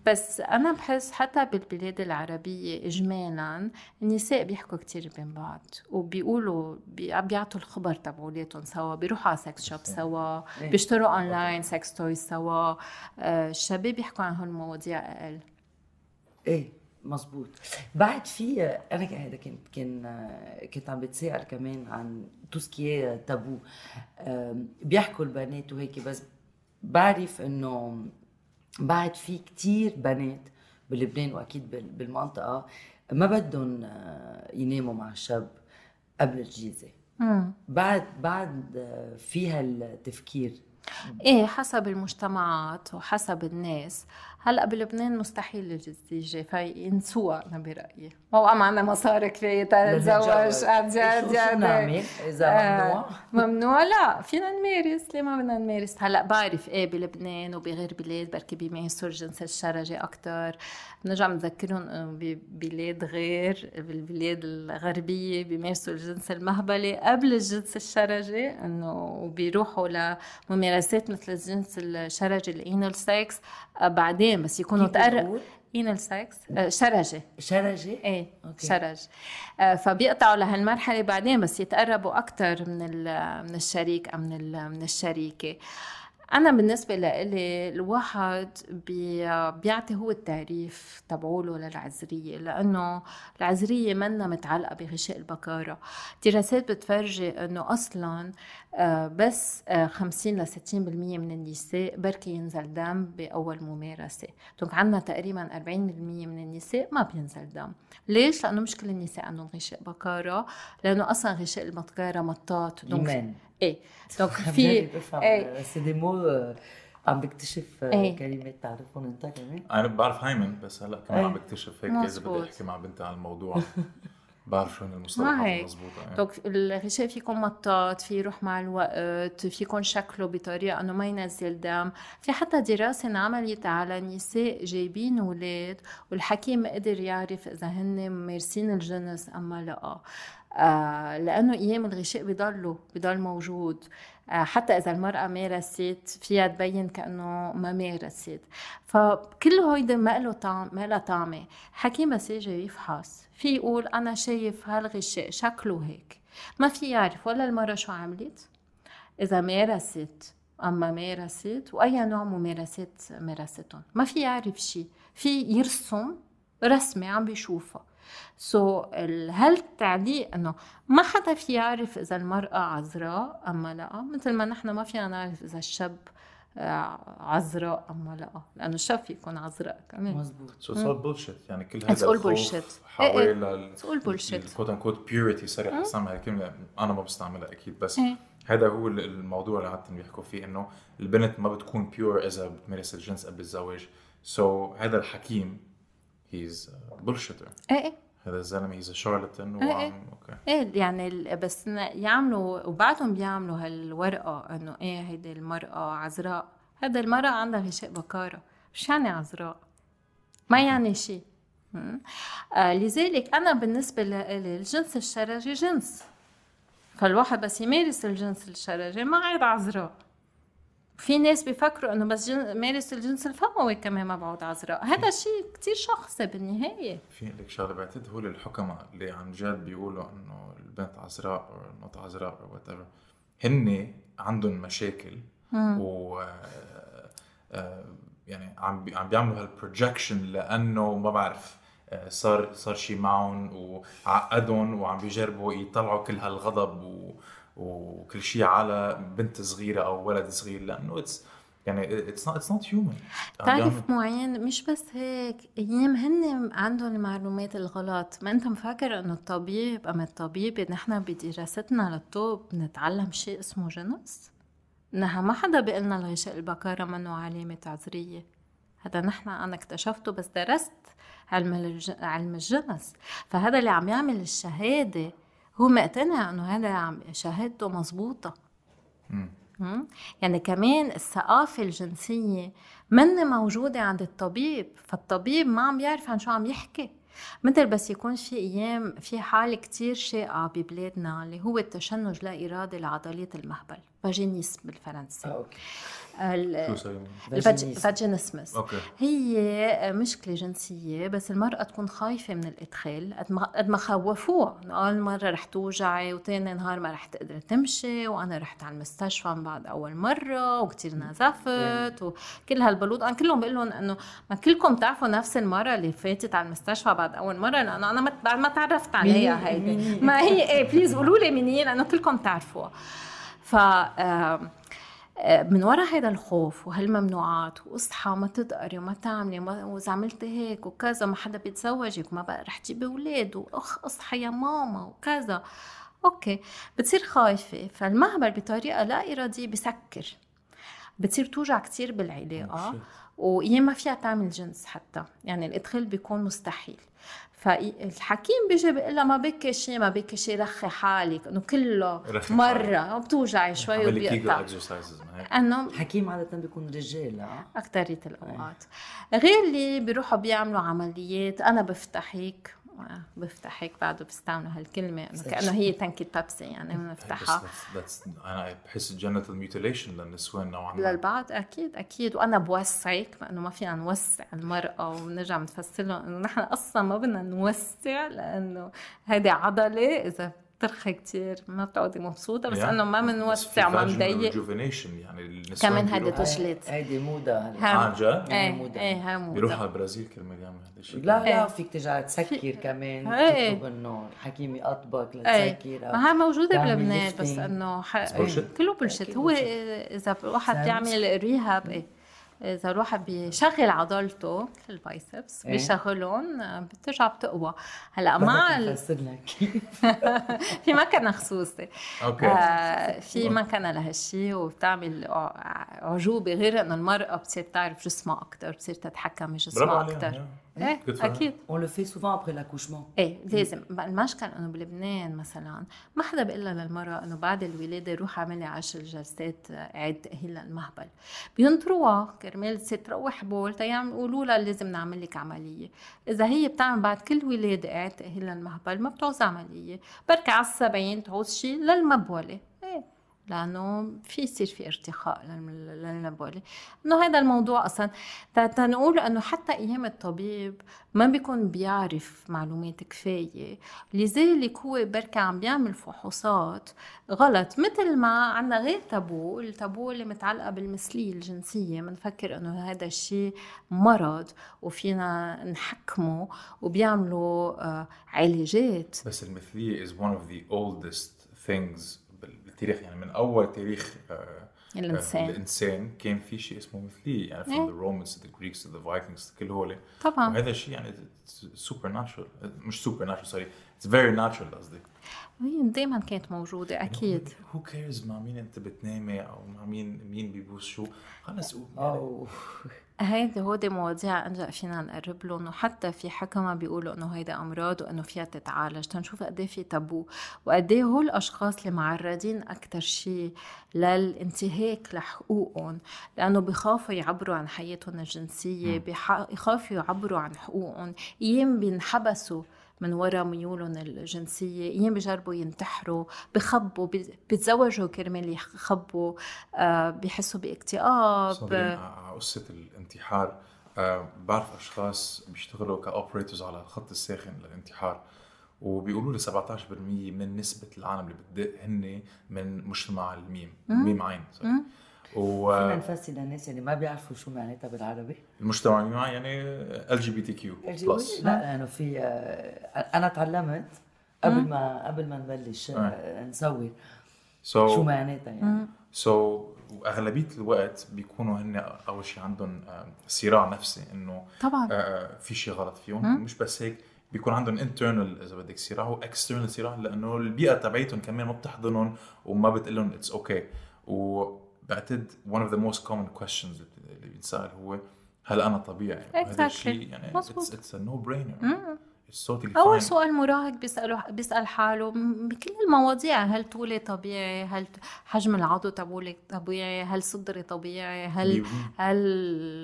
بس أنا بحس حتى بالبلاد العربية اجمالا النساء بيحكوا كتير بين بعض وبيقولوا بيعطوا الخبر تبعولاتهم soit بيروحوا على sex shop soit إيه. بيشتروا online sex toy soit. آه، الشباب بيحكوا عن هالمواضيع أقل. إيه مزبوط. بعد في أنا هذا كنت كان كنت عم بتسائل كمان عن توسكي تابو. بيحكوا البنات وهيك بس بعرف إنه بعد في كتير بنات بلبنان وأكيد بالمنطقة ما بدهم آه، يناموا مع الشاب قبل الجيزة. بعد بعد فيها التفكير إيه حسب المجتمعات وحسب الناس هلا بلبنان مستحيل الزيجة فينسوها أنا برأيي. ما بقى معنا مصاري كفاية تنتزوج عن جد شو نعمل؟ إذا ممنوع؟ ممنوع؟ لا فينا نمارس. ليه ما بدنا نمارس؟ هلا بعرف إيه بلبنان وبغير بلاد بركي بيمارسوا الجنس الشرجي أكثر بنرجع بنذكرهم انه ببلاد غير بالبلاد الغربية بيمارسوا الجنس المهبلي قبل الجنس الشرجي إنه وبيروحوا لممارسات مثل الجنس الشرجي ال anal sex بعدين بس يكونوا بتقول؟ anal sex شرجي شرجي؟ إيه okay. شرج آه، فبيقطعوا لهالمرحله بعدين بس يتقربوا أكثر من من الشريك أو من من الشريكة أنا بالنسبة لإلي الواحد بي بيعطي هو التعريف تبعوله للعذريه لأنه العذريه منا متعلقة بغشاء البكاره دراسات بتفرجي إنه أصلا آه، بس آه، 50 ل 60% من النساء بركي ينزل دم بأول ممارسة. donc عندنا تقريبا 40% من النساء ما بينزل دم. ليش؟ لأنه مش كل النساء عندهم غشاء بكاره لأنه أصلا غشاء البكاره مطاط. donc إيه donc في إيه. c'est des mots عم بكتشف إيه. كلمات تعرفهم انت كمان أنا بعرف hymen بس هلا كمان إيه. عم بكتشف هيك إذا بدي. أحكي مع بنتي عن الموضوع بعرف شو هن المصطلحات هيك. المضبوطه يعني. دونك الغشاء فيكون مطاط في يروح مع الوقت فيكون شكله بطريقة إنه ما ينزل دم في حتى دراسة انعملت على نساء جايبين أولاد والحكيم ما قدر يعرف إذا هن ممارسين الجنس أم ما لا آه لأنه أيام الغشاء بضلوا بضل موجود. آه حتى إذا المرأة مارست فيها تبين كأنه ما مارست فكل هيدا ما له طعم ما لها طعمة. حكيم بس يجي يفحص. في يقول أنا شايف هالغشاء شكله هيك. ما في يعرف ولا المرة شو عملت. إذا مارست أما مارست وأي نوع ممارسات مارستهم ما في يعرف شيء في يرسم رسمة عم بيشوفها. سو so, هالتعليق إنه ما حدا في يعرف إذا المرأة عذراء اما لا؟ مثل ما نحن ما فينا نعرف إذا الشاب آه، عذراء اما لا. لأنه الشاب في يكون عذراء كمان. مزبوط سو صار بولشيت يعني كل هذا الخوف bullshit. حوالي It's all bullshit. ال quote unquote purity sorry حسام الكلمة. أنا ما بستعملها أكيد بس إيه. هذا هو ال- الموضوع اللي عادة بيحكوا فيه إنه البنت ما بتكون pure إذا بتمارس الجنس قبل الزواج. so, هذا الحكيم he's bullshitter إيه إيه. هذا الزلمة he's charlatan إيه وعم إيه. أوكي إيه يعني بس يعملوا وبعدهم بيعملوا هالورقة إنه إيه هيدي المرأة عذراء. هيدي المرأة عندها غشاء بكارة. شو يعني عذراء. ما يعني شيء. آه لذلك أنا بالنسبة لي الجنس الشرجي جنس. فالواحد بس يمارس الجنس الشرجي ما عاد عذراء. في ناس بيفكروا إنه بس جن... مارس الجنس الفموي كمان ما بعود عذراء. هذا شيء كتير شخصي بالنهاية. في لك شغلة بعتقد هول الحكماء اللي عن جد بيقولوا إنه البنت عذراء أو not عذراء أو whatever هن عندهم مشاكل و آه، آه، يعني عم بي- عم بيعملوا هال projection لأنه ما بعرف آه، صار صار شيء معهم وعقدهم وعم بيجربوا يطلعوا كل هالغضب و وكل شيء على بنت صغيرة أو ولد صغير لأنه it's يعني it's not it's not human تعرف معين مش بس هيك أيام هن عندهم المعلومات الغلط. ما أنت مفكر إنه الطبيب ام الطبيب نحن بدراستنا للطب نتعلم شيء اسمه جنس نحن ما حدا بيقلنا الغشاء البكارة منه علامة عذرية. هذا نحن أنا اكتشفته بس درست علم الج... علم الجنس فهذا اللي عم يعمل الشهادة هو مقتنع إنه هذا عم شهادته مزبوطة مم. يعني كمان الثقافة الجنسية من موجودة عند الطبيب فالطبيب ما عم يعرف عن شو عم يحكي. مثل بس يكون في أيام في حالة كتير شائعة ببلادنا اللي هو التشنج لا ارادي لعضلات المهبل. vaginisme بالفرنسي. آه okay. ال- شو صار vaginisme. ال vaginismus okay. هي مشكلة جنسية بس المرأة تكون خايفة من الإدخال. قد ما خوفوها إنه أول مرة رح توجعي وتاني نهار ما رح تقدري تمشي وأنا رحت على المستشفى من بعد أول مرة وكتير نزفت وكل هالبلوط. أنا كلهم بقول لهم إنه ما كلكم تعرفوا نفس المرة اللي فاتت على المستشفى بعد أول مرة لأنه أنا ما تعرفت عليها هيدي. ما هي إيه please قولوا لي مين هي لأنه كلكم تعرفوها ف آم، من ورا هذا الخوف وهالممنوعات وأصحى ما تدقري وما تعملي واذا عملتي هيك وكذا ما حدا بيتزوجك وما بقى رح تجيبي أولاد وأخ أصحى يا ماما وكذا. أوكي بتصير خايفة فالمهبل بطريقة لا إرادية بسكر. بتصير توجع كتير بالعلاقة. وهي ما فيها تعمل جنس حتى. يعني الإدخال بيكون مستحيل. فالحكيم بيجي بيقول لها ما بكي شيء ما بكي شيء رخي حالك. إنه كله مرة. بتوجعي شوي وبيقطع. هيك أنه حكيم عادة بيكون رجال آه. أكترية الأوقات. غير اللي بيروحوا بيعملوا عمليات أنا بفتحك آه، بفتحك بعده بيستعملوا هالكلمة إنه كأنه هي تنكة بيبسي يعني بس بنفتحها that's, أنا بحس genital mutilation للنسوان نوعا ما. للبعض أكيد أكيد. وأنا بوسعك لأنه ما فينا نوسع المرأة ونرجع بنفسر لهم إنه نحن أصلا ما بدنا نوسع لأنه هيدي عضلة إذا بترخي كتير ما بتقعدي مبسوطة بس Yeah. إنه ما بنوسع ما vaginal نضيق rejuvenation يعني كمان هيدي تشلت هيدي موضة هلا ها. عن جد؟ إيه موضة. إيه هاي موضة بيروح على البرازيل كرمال يعمل هذا الشيء لا إيه. لا فيك ترجع تسكر كمان إيه. تطلب إنه الحكيم يقطبك إيه لتسكر ما هي موجودة تعمل بلبنان. بس إنه. كله بلشت هو. إذا الواحد بيعمل ريهاب إيه إذا الواحد بيشغل عضلته البايسبس إيه. بيشغلهم آه، بترجع بتقوى. هلأ مع ال... في مكنة خصوصي. أوكي. آه في مكنة لهالشيء وبتعمل عجوبة غير إنه المرأة بتصير تعرف جسمها أكثر بتصير تتحكم بجسمها أكثر yeah. إيه. أكيد. On le fait souvent après l'accouchement. إيه لازم. المشكل إنه بلبنان مثلا ما حدا بيقول لها للمرأة إنه بعد الولادة روح اعملي عشر جلسات اعاده تاهيل للمهبل بينطروها كرمال تروح بول يقولوا لها لازم نعمل لك عملية. إذا هي بتعمل بعد كل ولادة اعاده تاهيل للمهبل ما بتعوز عملية. بركي على السبعين تعوز شيء للمبولة. لأنه في يصير في ارتخاء للمبوله إنه هذا الموضوع أصلا تنقول إنه حتى أيام الطبيب ما بيكون بيعرف معلومات كفاية. لذلك هو بركي عم بيعمل فحوصات غلط. مثل ما عنا غير تابو التابو اللي متعلقة بالمثلية الجنسية. بنفكر إنه هذا الشيء مرض وفينا نحكمه وبيعملوا آه، علاجات. بس المثلية is one of the oldest things بالتاريخ يعني من أول تاريخ آه، الإنسان. آه، الإنسان كان في شيء اسمه مثلية يعني from the Romans to the Greeks to the Vikings كل هول. طبعا. وهذا الشيء يعني super natural مش supernatural sorry it's very natural قصدي هي دائما كانت موجودة أكيد. who cares مع مين أنت بتنامي أو مع مين مين بيبوس شو؟ خلص يعني أو هيدي هودي مواضيع إنجا فينا نقرب لهم وحتى في حكمة بيقولوا إنه هيدا أمراض وإنه فيها تتعالج. تنشوف قد إيه في تابو وقد إيه هول الأشخاص اللي معرضين أكثر شيء للانتهاك لحقوقهم. لأنه بخافوا يعبروا عن حياتهم الجنسية بح- بخافوا يعبروا عن حقوقهم. أيام بينحبسوا من وراء ميولهم الجنسية أيام بيجربوا ينتحروا بخبوا بي- بيتزوجوا كرمال يخبوا آه بيحسوا باكتئاب. على قصة الانتحار. آه بعرف أشخاص بيشتغلوا ك operators على الخط الساخن للانتحار وبيقولوا لي 17% من نسبة العالم اللي بتدق هن من مجتمع الميم ميم عين sorry مم. فينا نفسر للناس اللي ما بيعرفوا شو معناتها بالعربي. عين يعني ال جي بي تي كيو بلس لا لأنه في آه، أنا تعلمت قبل ما قبل ما نبلش آه، نصور شو so معناتها يعني؟ so وأغلبية الوقت بيكونوا هن أول شيء عندهم آه، صراع نفسي إنه طبعا. في شيء غلط فيهم. مش بس هيك بيكون عندهم internal إذا بدك صراع و external صراع لأنه البيئة تبعيتهم كمان ما بتحضنهم وما بتقول لهم it's okay وبعتقد one of the most common questions اللي بينسال هو هل أنا طبيعي؟ Exactly. الشيء يعني مظبوط. it's, it's a no brainer it's totally أول fine سؤال مراهق بيسأله بيسأل حاله بكل المواضيع هل طولي طبيعي هل حجم العضو تبعولي طبيعي هل صدري طبيعي هل. هل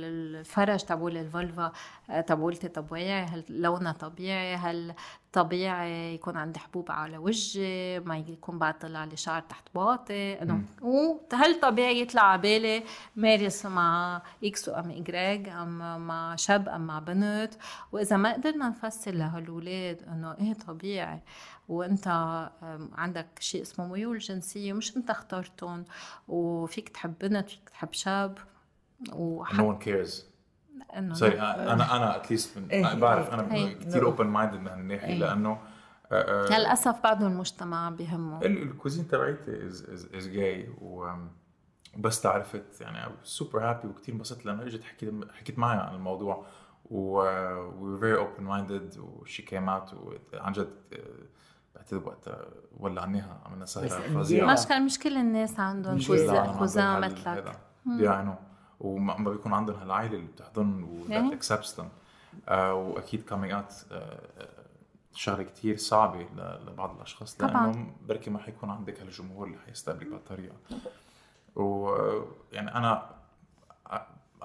الفرج تبعول الفولفا آه، تبعولتي طبيعي هل لونها طبيعي هل طبيعي يكون عندي حبوب على وجهي ما يكون بعد طلع لي شعر تحت باطي إنه وهل طبيعي يطلع على بالي مارس مع إكس ام ايجريج أم مع شاب أم مع بنت وإذا ما قدرنا نفسر لهالولاد إنه إيه طبيعي؟ وأنت عندك شيء اسمه ميول جنسية مش أنت اخترتهم وفيك تحب بنت فيك تحب شاب وح... no one cares. إنه sorry أنا أنا at least إيه. بعرف أنا إيه. كثير open minded من هالناحية إيه. لأنه آه، آه، للأسف بعده المجتمع بهمه ال- ال cousine تبعيتي is is is gay وبس تعرفت يعني super happy وكثير انبسطت لما إجت حكيت حكيت معها عن الموضوع و were very open minded وشي came out وعن جد آه، بعتقد وقتها ولعناها عملنا سهرة فظيعة مشكلة مش كل الناس عندهم مش كوزان مثلك هذا. بيعانوا وما ما بيكون عندهم هالعائلة اللي بتحضن و إيه. accepts them آه وأكيد coming out آه، آه، شغلة كتير صعبة لبعض الأشخاص طبعاً. لأنه بركي ما حيكون عندك هالجمهور اللي حيستقبلك بهالطريقه و يعني أنا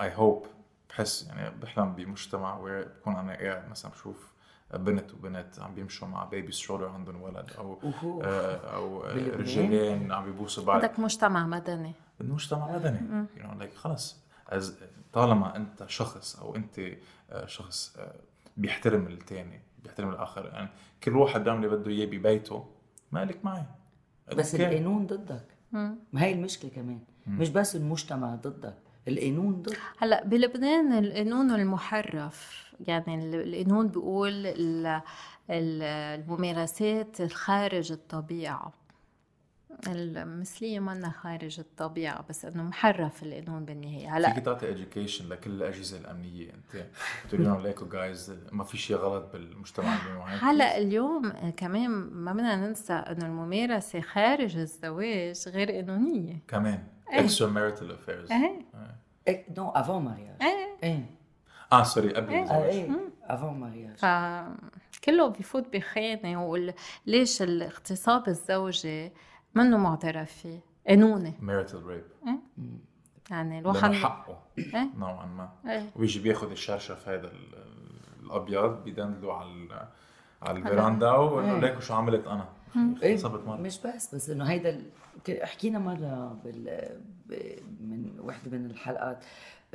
I hope بحس يعني بحلم بمجتمع وين بكون أنا قاعد مثلا بشوف بنت وبنت عم بيمشوا مع baby stroller عندهم ولد أو. آه، أو؟ رجالين عم بيبوسوا بعض بدك مجتمع مدني المجتمع مدني you know, like خلص طالما أنت شخص أو أنت آه، شخص آه، بيحترم الثاني بيحترم الآخر يعني كل واحد بيعمل اللي بده إياه ببيته مالك معي؟ بس أوكي. القانون ضدك. مم. ما هي المشكلة كمان. مش بس المجتمع ضدك القانون ضد هلأ بلبنان القانون المحرف يعني ال- القانون بيقول ال- ال- الممارسات خارج الطبيعة. المثلية منا خارج الطبيعة بس إنه محرف القانون بالنهاية. هلأ فيك تعطي education لكل الأجهزة الأمنية أنت بتقول لهم ليكو جايز ما في شيء غلط بالمجتمع اللي معك هلأ اليوم كمان ما بدنا ننسى إنه الممارسة خارج الزواج غير قانونية. كمان. إيه. extra marital affairs. إيه. إيه، no, avant mariage إيه. آه sorry قبل إيه. الزواج. إيه avant mariage فكله بيفوت بخانة وليش الاغتصاب الزوجي منه معترف فيه قانوني؟ Marital rape. يعني لأنه الواحد حقه إيه. نوعا ما. إيه. ويجي بياخذ الشرشف هذا ال- الأبيض بيدندله على على الفيراندا ويقول له إيه. ليكو شو عملت أنا؟ إيه، صبت مرة. مش بس بس إنه هيدا حكينا مرة بال... ب... من وحدة من الحلقات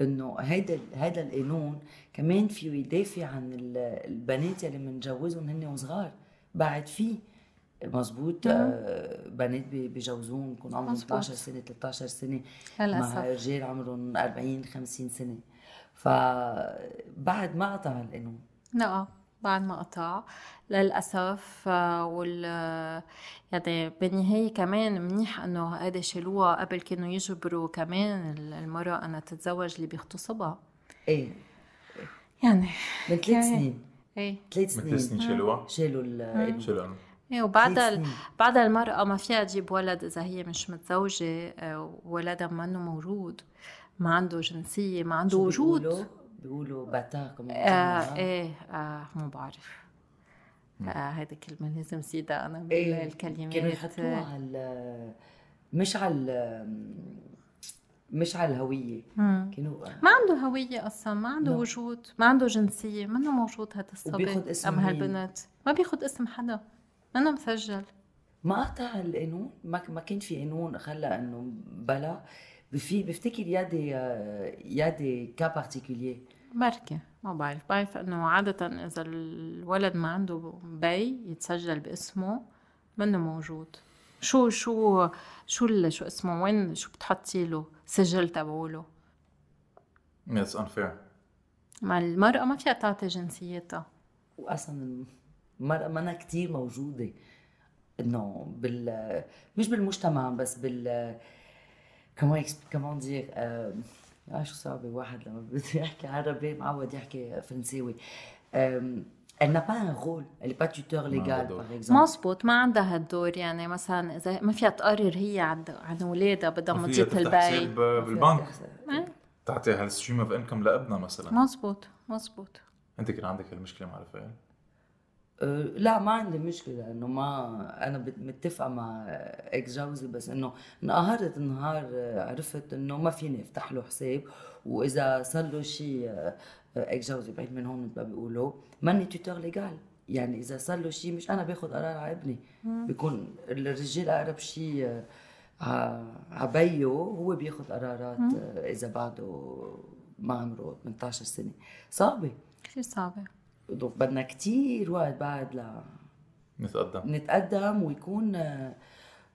إنه هيدا هيدا القانون كمان فيه يدافع عن ال- البنات يلي بنجوزهم هن وصغار بعد فيه مزبوط آه بنات بيجوزوهم يكون عمرهم مزبوط. 12 سنة 13 سنة. مع رجال عمرهم 40 50 سنة. فبعد ما قطع القانون. لا بعد ما قطع. للأسف آه، وال يعني بالنهاية كمان منيح إنه هيدا شالوها قبل كانوا يجبروا كمان المرأة إنها تتزوج اللي بيغتصبها إيه. يعني من ثلاث يعني- سنين. إيه. ثلاث من سنين ثلاث سنين. شالوها؟ شالوا القانون. إيه وبعد ثلاث ال... سنين. بعد المرأة ما فيها تجيب ولد إذا هي مش متزوجة آه، ولدها منه موجود ما عنده جنسية ما عنده شو وجود بيقولوا؟ بيقولوا كمان آه إيه آه مو بعرف آه كلمة لازم زيدها أنا إيه، بالكلمات كانوا يحطوها على مش على مش على الهوية مم. كانوا ما عنده هوية أصلا ما عنده لا. وجود ما عنده جنسية منه موجود هذا الصبي مين؟ هالبنت ما بياخد اسم حدا منه مسجل. ما قطع القانون؟ ما ما كان في قانون خلى إنه بلا. في بفتكر يادي يادي كا بارتيكولير بركة. ما بعرف. بعرف إنه عادة إذا الولد ما عنده بي يتسجل باسمه منه موجود. شو شو شو شو اسمه؟ وين شو بتحطي له؟ سجل تبعوله it's unfair. ما المرأة ما فيها تعطي جنسيتها. واصلا منا كتير موجودة. إنه بال مش بالمجتمع بس بال comment comment dire آه شو صعبة واحد لما بده يحكي عربي؟ معود يحكي فرنساوي. Elle n'a pas un rôle, elle n'est pas tuteur légal, دور. par exemple. مزبوط ما عندها هالدور. يعني مثلا إذا ما فيها تقرر هي عن عن أولادها بدها تفتح البي بالبنك. تعطي هال stream of income لابنها مثلا. مزبوط مزبوط أنت كان عندك هالمشكلة مع رفاقل أه، لا ما عندي مشكلة انه ما أنا متفقة مع ex جوزي بس إنه انقهرت نهار أه، عرفت إنه ما فيني أفتح له حساب. وإذا صار له شيء أه، ex جوزي بعيد من هون مثل ما بيقولوا ماني tuteur légal يعني إذا صار له شيء مش أنا باخذ قرار على ابني. بيكون الرجال أقرب شيء أه، عبيه هو بياخذ قرارات أه، إذا بعده ما عمره 18 سنة. صعبة. كثير صعبة. دونك بدنا كتير وقت بعد ل نتقدم. نتقدم ويكون آه،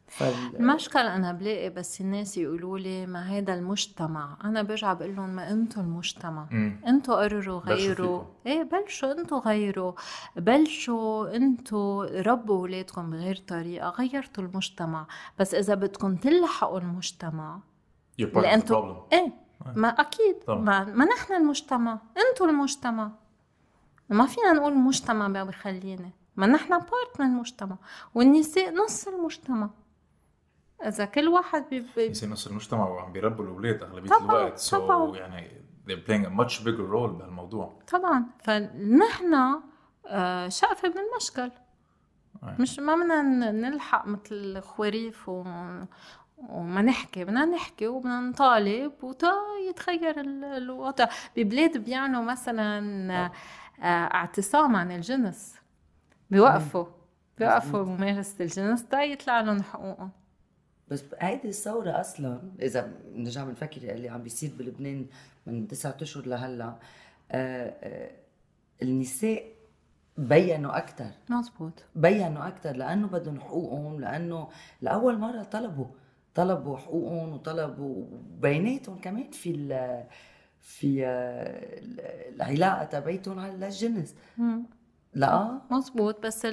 فال... المشكلة أنا بلاقي بس الناس يقولوا لي ما هيدا المجتمع. أنا برجع بقول لهم ما أنتوا المجتمع. أنتوا قرروا غيروا. إيه بلشوا. أنتوا غيروا. بلشوا أنتوا ربوا أولادكم بغير طريقة. غيرتوا المجتمع. بس إذا بدكم تلحقوا المجتمع أنتوا problem. إيه ما أكيد. طبعا. ما, ما نحن المجتمع. أنتوا المجتمع. ما فينا نقول المجتمع ما بخلينا ما نحن part من المجتمع والنساء نص المجتمع. إذا كل واحد بي بي نص المجتمع وعم بيربوا الأولاد أغلبية طبعاً، الوقت. so طبعاً. يعني they're playing a much bigger role بهالموضوع. طبعا. فنحن آه، شقفة من المشكل. مش ما بدنا نلحق مثل الخواريف و... وما نحكي. بدنا نحكي وبدنا نطالب وتا يتغير ال- الوضع. ببلاد بيعملوا مثلا اعتصام عن الجنس. بيوقفوا بيوقفوا ممارسة الجنس تا يطلع لهم حقوقهم. بس هيدي الثورة أصلا إذا نرجع بنفكر اللي عم بيصير بلبنان من تسعة أشهر لهلأ آه، آه، النساء بينوا أكثر مزبوط بينوا أكثر لأنه بدهم حقوقهم لأنه لأول مرة طلبوا طلبوا حقوقهم وطلبوا بيناتهم كمان في ال في آه، العلاقة تبعتهم على الجنس. لا. مزبوط بس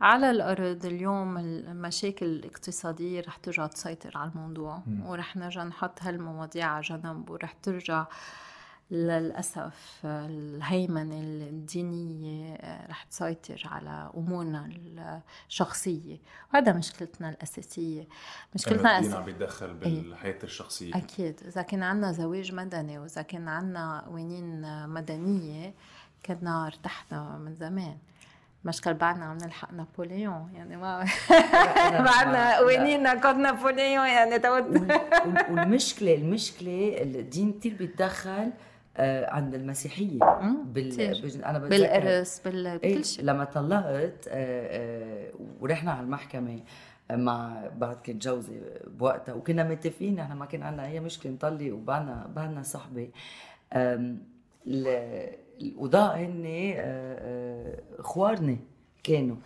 على الأرض اليوم المشاكل الاقتصادية رح ترجع تسيطر على الموضوع. ورح نرجع نحط هالمواضيع على جنب ورح ترجع للأسف الهيمنة الدينية رح تسيطر على أمورنا الشخصية وهذا مشكلتنا الأساسية. مشكلتنا الدين. عم بيتدخل بالحياة الشخصية. أكيد. إذا كان عنا زواج مدني وإذا كان عنا قوانين مدنية كنا ارتحنا من زمان. مشكل بعدنا عم نلحق نابليون يعني ما بعدنا قوانيننا كود نابليون يعني توت والمشكلة المشكلة الدين كثير بيتدخل آه، عند المسيحيه بال... بال... أنا بالإرث بال... إيه بكل شيء لما طلقت آه، آه، ورحنا على المحكمة آه، مع بعد كنت جوزي بوقتها وكنا متفقين إحنا ما كان عندنا أي مشكلة نطلق وبعدنا بعدنا صحبه القضاء هن آه، آه، خوارني كانوا.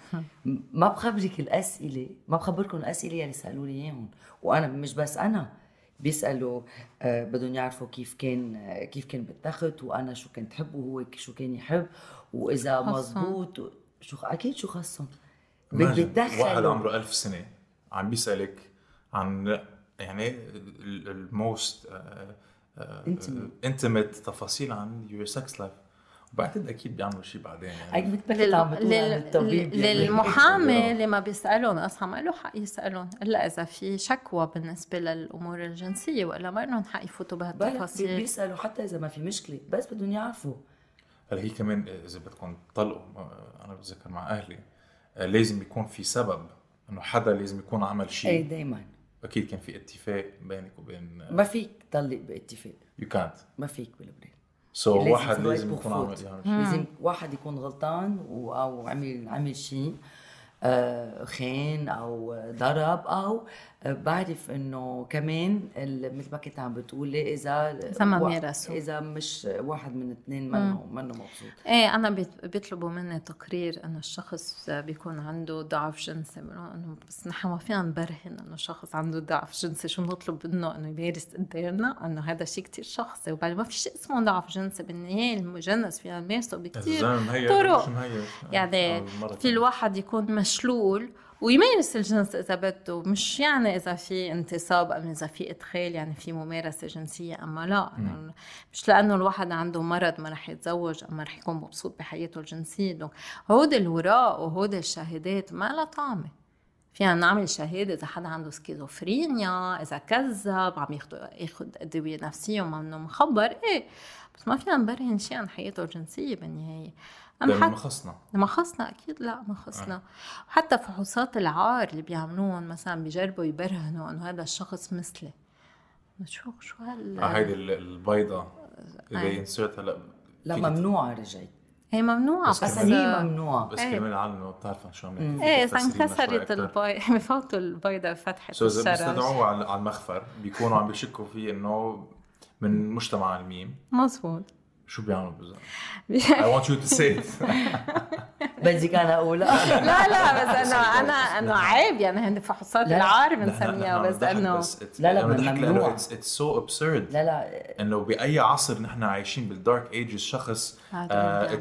ما بخبرك الأسئلة ما بخبركم الاسئله اللي سالوا لي إياهم. وأنا مش بس أنا بيسألوا آه، بدهم يعرفوا كيف كان آه، كيف كان بالتخت وأنا شو كنت حب وهو شو كان يحب وإذا. مزبوط شو أكيد شو خصهم بيتدخلوا. واحد عمره ألف سنة عم بيسألك عن يعني ال most Intimate. intimate تفاصيل عن your sex life وبعتقد أكيد بيعملوا شيء بعدين هيك يعني. مثل اللي عم بتقول الطبيب لل-. للمحامي اللي ما بيسألهم أصلا ما له حق يسألون. إلا إذا في شكوى بالنسبة للأمور الجنسية وإلا ما لهم حق يفوتوا بهالتفاصيل. بيسألوا حتى إذا ما في مشكلة بس بدهم يعرفوا. هلا هي كمان إذا بدكم تطلقوا آه، أنا بتذكر مع أهلي آه، لازم يكون في سبب إنه حدا لازم يكون عمل اي شيء دائما أكيد كان في اتفاق بينك وبين ما فيك تطلق باتفاق. يو كانت ما فيك بلبنان so لازم واحد لازم يكون شيء لازم واحد يكون غلطان و- أو عمل عمل شيء آه، خان أو ضرب أو آه، بعرف إنه كمان ال- مثل ما كنت عم بتقولي إذا إذا ما مارسوا. إذا مش واحد من اثنين منه منه مبسوط. إيه أنا بيطلبوا مني تقرير إنه الشخص بيكون عنده ضعف جنسي. إنه بس نحن ما فينا نبرهن إنه شخص عنده ضعف جنسي. شو بنطلب منه إنه يمارس قدامنا؟ إنه هذا شيء كتير شخصي. وبعدين ما في شيء اسمه ضعف جنسي. بالنهاية الجنس فينا نمارسه مهيئ طرق. يعني في الواحد يكون مشلول ويمارس الجنس إذا بده مش يعني إذا في انتصاب ام إذا في إدخال يعني في ممارسة جنسية أما لا. يعني مش لأنه الواحد عنده مرض ما رح يتزوج اما رح يكون مبسوط بحياته الجنسية. donc هودي الوراق وهودي الشهادات ما لها طعمة. فينا نعمل شهادة إذا حدا عنده سكيزوفرينيا إذا كذب عم ياخد أدوية نفسية ومنه مخبر. إيه بس ما فينا نبرهن شيء عن حياته الجنسية بالنهاية. أم لأنه حتى ما خصنا ما خصنا أكيد لا ما خصنا وحتى فحوصات العار اللي بيعملوهم مثلا بيجربوا يبرهنوا إنه هذا الشخص مثلي. شو شو هال آه، هيدي ال- البيضة أي. ينسرت هلا لا فيك ممنوعة رجعت هي ممنوعة بس بس, بس هي ممنوعة. بس إيه. كمان العالم بتعرف شو عم. إيه إذا انكسرت. البيضة بفوتوا البيضة فتحة سو إذا الشرج بيستدعوه على على المخفر بيكونوا عم بيشكوا فيه إنه من مجتمع الميم. مظبوط. شو بيعملوا بالضبط؟ I want you to say it بدك أنا أقول لا لا بس انه أنا انه عيب يعني هندي فحوصات. العار بنسميها بس انه لا، لا، ممنوع. it's so absurd لا لا إنه بأي عصر نحن عايشين بالدارك ايجز شخص هذا آه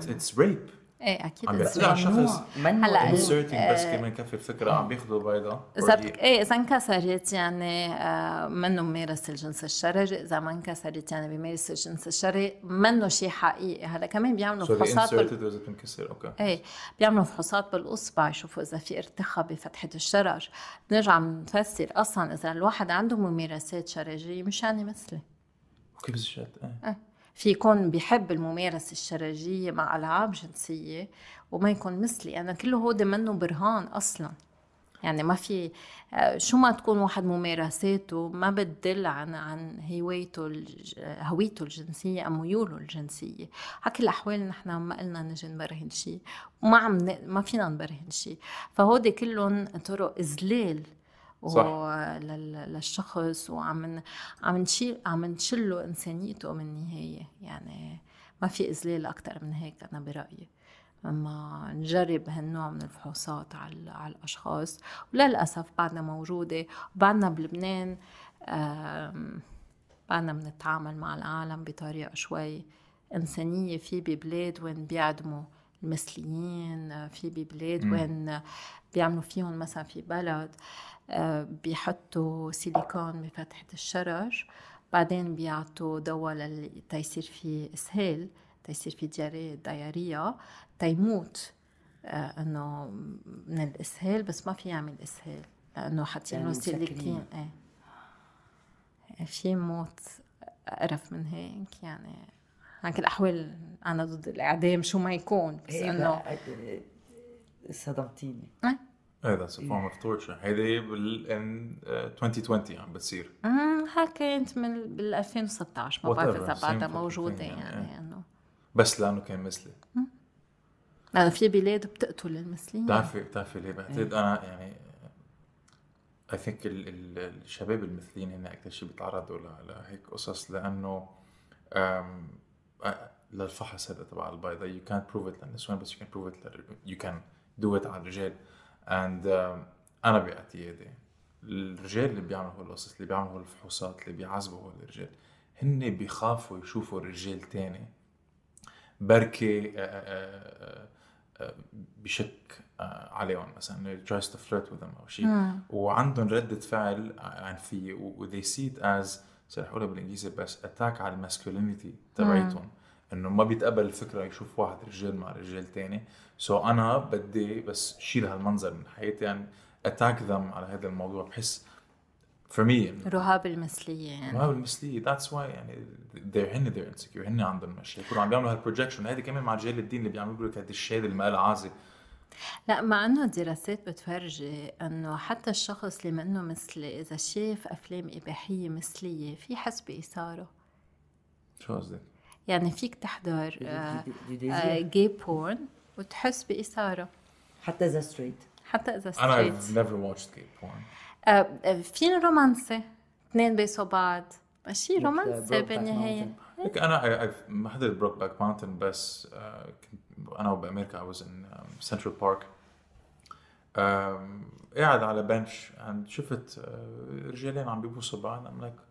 إيه أكيد عم بيطلع شخص هلأ inserting بس كمان كفي الفكرة عم بياخذوا بيضة. إذا. إيه إذا انكسرت يعني آه منه ممارس الجنس الشرجي إذا ما انكسرت يعني بيمارس الجنس الشرجي منه شيء حقيقي. هلأ كمان بيعملوا So فحوصات بال... بتنكسر أوكي إيه بيعملوا فحوصات بالأصبع يشوفوا إذا في ارتخاء بفتحة الشرج بنرجع بنفسر أصلا إذا الواحد عنده ممارسات شرجيه مش يعني مثلي شات إيه. في يكون بيحب الممارسة الشرجية مع ألعاب جنسية وما يكون مثلي. أنا كله هودي منه برهان أصلا. يعني ما في آه، شو ما تكون واحد ممارساته ما بتدل عن عن هوايته هويته الجنسية أو ميوله الجنسية. على كل الأحوال نحن ما قلنا نجي نبرهن شيء وما عم ما فينا نبرهن شيء فهودي كلهم طرق إذلال صح. للشخص وعم عم نشيل عم نشله إنسانيته من النهايه يعني ما في إذلال أكثر من هيك أنا برأيي. لما نجرب هالنوع من الفحوصات على على الأشخاص. وللأسف بعدنا موجودة. وبعدنا بلبنان بعدنا بنتعامل مع العالم بطريقة شوي إنسانية. في ببلاد وين بيعدموا المثليين في ببلاد وين بيعملوا فيهم مثلا في بلد. بيحطوا سيليكون بفتحة الشرج بعدين بيعطوا دواء لل- تيصير في إسهال تيصير في diarrhée diarrhea. تيموت آه، إنه من الإسهال بس ما في يعمل إسهال لأنه حاطين له يعني. سيليكون إيه. في موت اقرف من هيك يعني كل الأحوال أنا ضد الإعدام شو ما يكون بس إيه إنه آه، صدمتيني. إيه؟ That's form of torture هيدي بال in, uh, 2020 عم بتصير. ها كانت من بال 2016 ما بعرف إذا بعدها موجودة يعني. يعني. إنه. بس لأنه كان مثلي. لأنه في بلاد بتقتل المثليين بتعرفي بتعرفي ليه بعتقد أنا يعني اي ثينك الشباب المثليين هن أكثر شيء بيتعرضوا لهيك قصص لأنه أ- للفحص هذا تبع البيضة you can't prove it للنسوان بس can prove it لل- you can do it على الرجال. And um, أنا باعتقادي الرجال اللي بيعملوا هول القصص اللي بيعملوا هول الفحوصات اللي بيعذبوا هول الرجال هن بيخافوا يشوفوا رجال تاني. بركي آه، آه، آه، بشك عليهم. مثلا tries to flirt with them أو شيء وعندهم ردة فعل عنفية و they see it as رح أقولها بالإنجليزي بس attack على ال masculinity تبعيتهم. إنه ما بيتقبل الفكرة يشوف واحد رجال مع رجال تاني. so so أنا بدي بس شيل هالمنظر من حياتي يعني attack them على هذا الموضوع. بحس for me يعني رهاب المثلية يعني. ما بالمثلية that's why يعني they're هن they're insecure. هن عندهم مشاكل. وعم بيعملوا هال projection هذه كمان مع رجال الدين اللي بيعملوا لك هذا الشهادة اللي ما لها عازه لا مع إنه الدراسات بتفرجي إنه حتى الشخص اللي منه مثلي إذا شاف أفلام إباحية مثلية في حس باثاره شو قصدك؟ يعني فيك تحضر gay porn وتحس بإثارة. حتى اذا straight. حتى اذا أنا straight. I've never watched gay porn آه، في رومانسي اثنين بيسوا بعض ماشي رومانسي أنا I, I've ما حضرت Brokeback Mountain بس آه، كنت أنا وبامريكا I was in um, Central Park. um, قاعد على bench شفت آه، رجالين عم بيبوسوا بعض. I'm like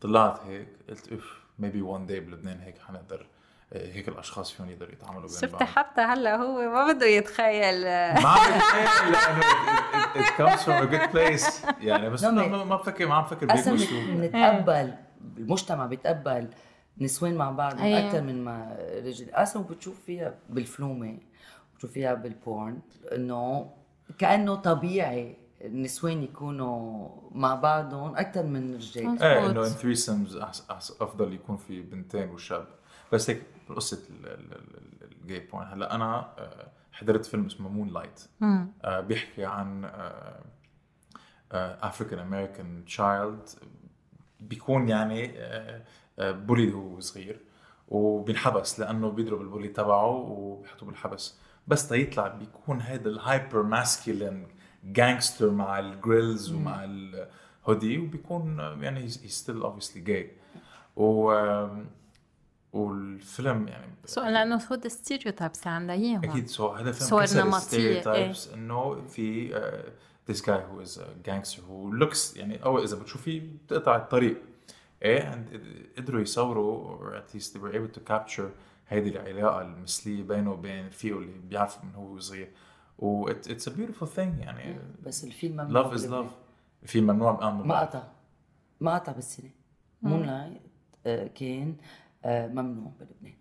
طلعت هيك قلت اف maybe one day بلبنان هيك حنقدر هيك الأشخاص فيهم يقدروا يتعاملوا بين شفت حتى هلا هو ما بده يتخيل. ما عم بتخيل لأنه it, comes from a good place. يعني بس ما ما بفكر ما عم بفكر أصلا بيبوسوا بنتقبل المجتمع بيتقبل نسوان مع بعض أيوة. أكثر من ما رجل. أصلا بتشوف فيها بالفلومة بتشوف فيها بال porn إنه كأنه طبيعي النسوان يكونوا مع بعضهم أكثر من الرجال إيه إنه. ان three أفضل يكون في بنتين وشاب. بس هيك قصة ال gay porn هلا أنا آه، حضرت فيلم اسمه Moonlight بيحكي عن African American child بيكون يعني bullied هو صغير وبينحبس لأنه بيضرب ال bully تبعه وبيحطوه بالحبس. بس تيطلع بيكون هذا ال hyper masculine gangster مع ال grills ومع الهودي وبيكون آه، يعني he's still obviously gay و والفيلم يعني so لأنه هود stereotypes اللي عندها اياهم أكيد so هذا الفيلم صور نمطية، stereotypes إنه في this guy who is a gangster who looks يعني أو إذا بتشوفيه بتقطع الطريق. إيه and قدروا يصوروا or at least they were able to capture هيدي العلاقة المثلية بينه وبين فيه اللي بيعرف من هو صغير. و it's a beautiful thing يعني. بس الفيلم ممنوع love is. love في ممنوع ما قطع. ما قطع بالسينما. Moonlight كان آه، ممنوع بلبنان.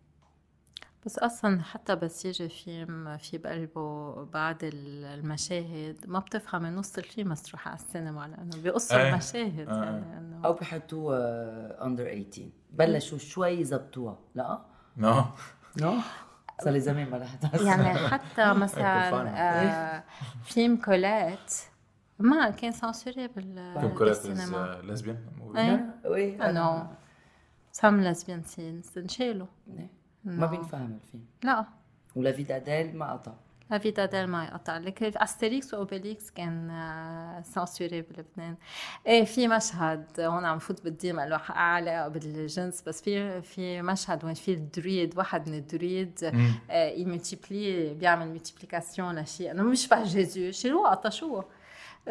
بس أصلا حتى بس يجي فيلم في بقلبه بعض المشاهد ما بتفهمي نص الفيلم بس تروح على السينما لأنه بيقصوا إيه. المشاهد آه. يعني إنه أو بحطوه اندر 18 بلشوا شوي يزبطوها لا؟ نو. نو؟ صار لي زمان ما رحت. يعني حتى مثلا آه فيلم كولات ما كان سانسوري بال فيلم كولات بالسينما. ليزبيان إيه. وي انه سام لازبيان سينز انشالوا ما بينفهم الفيلم لا ولا فيدا ديل ما قطع لا فيتا ديل ما يقطع لك استريكس واوبيليكس كان سانسوري بلبنان إيه في مشهد هون عم فوت بالديم له علاقه بالجنس بس في في مشهد وين في الدريد واحد من الدريد يملتيبلي بيعمل ملتيبليكاسيون لشيء انه مش بقى جيزو شيلوها قطشوها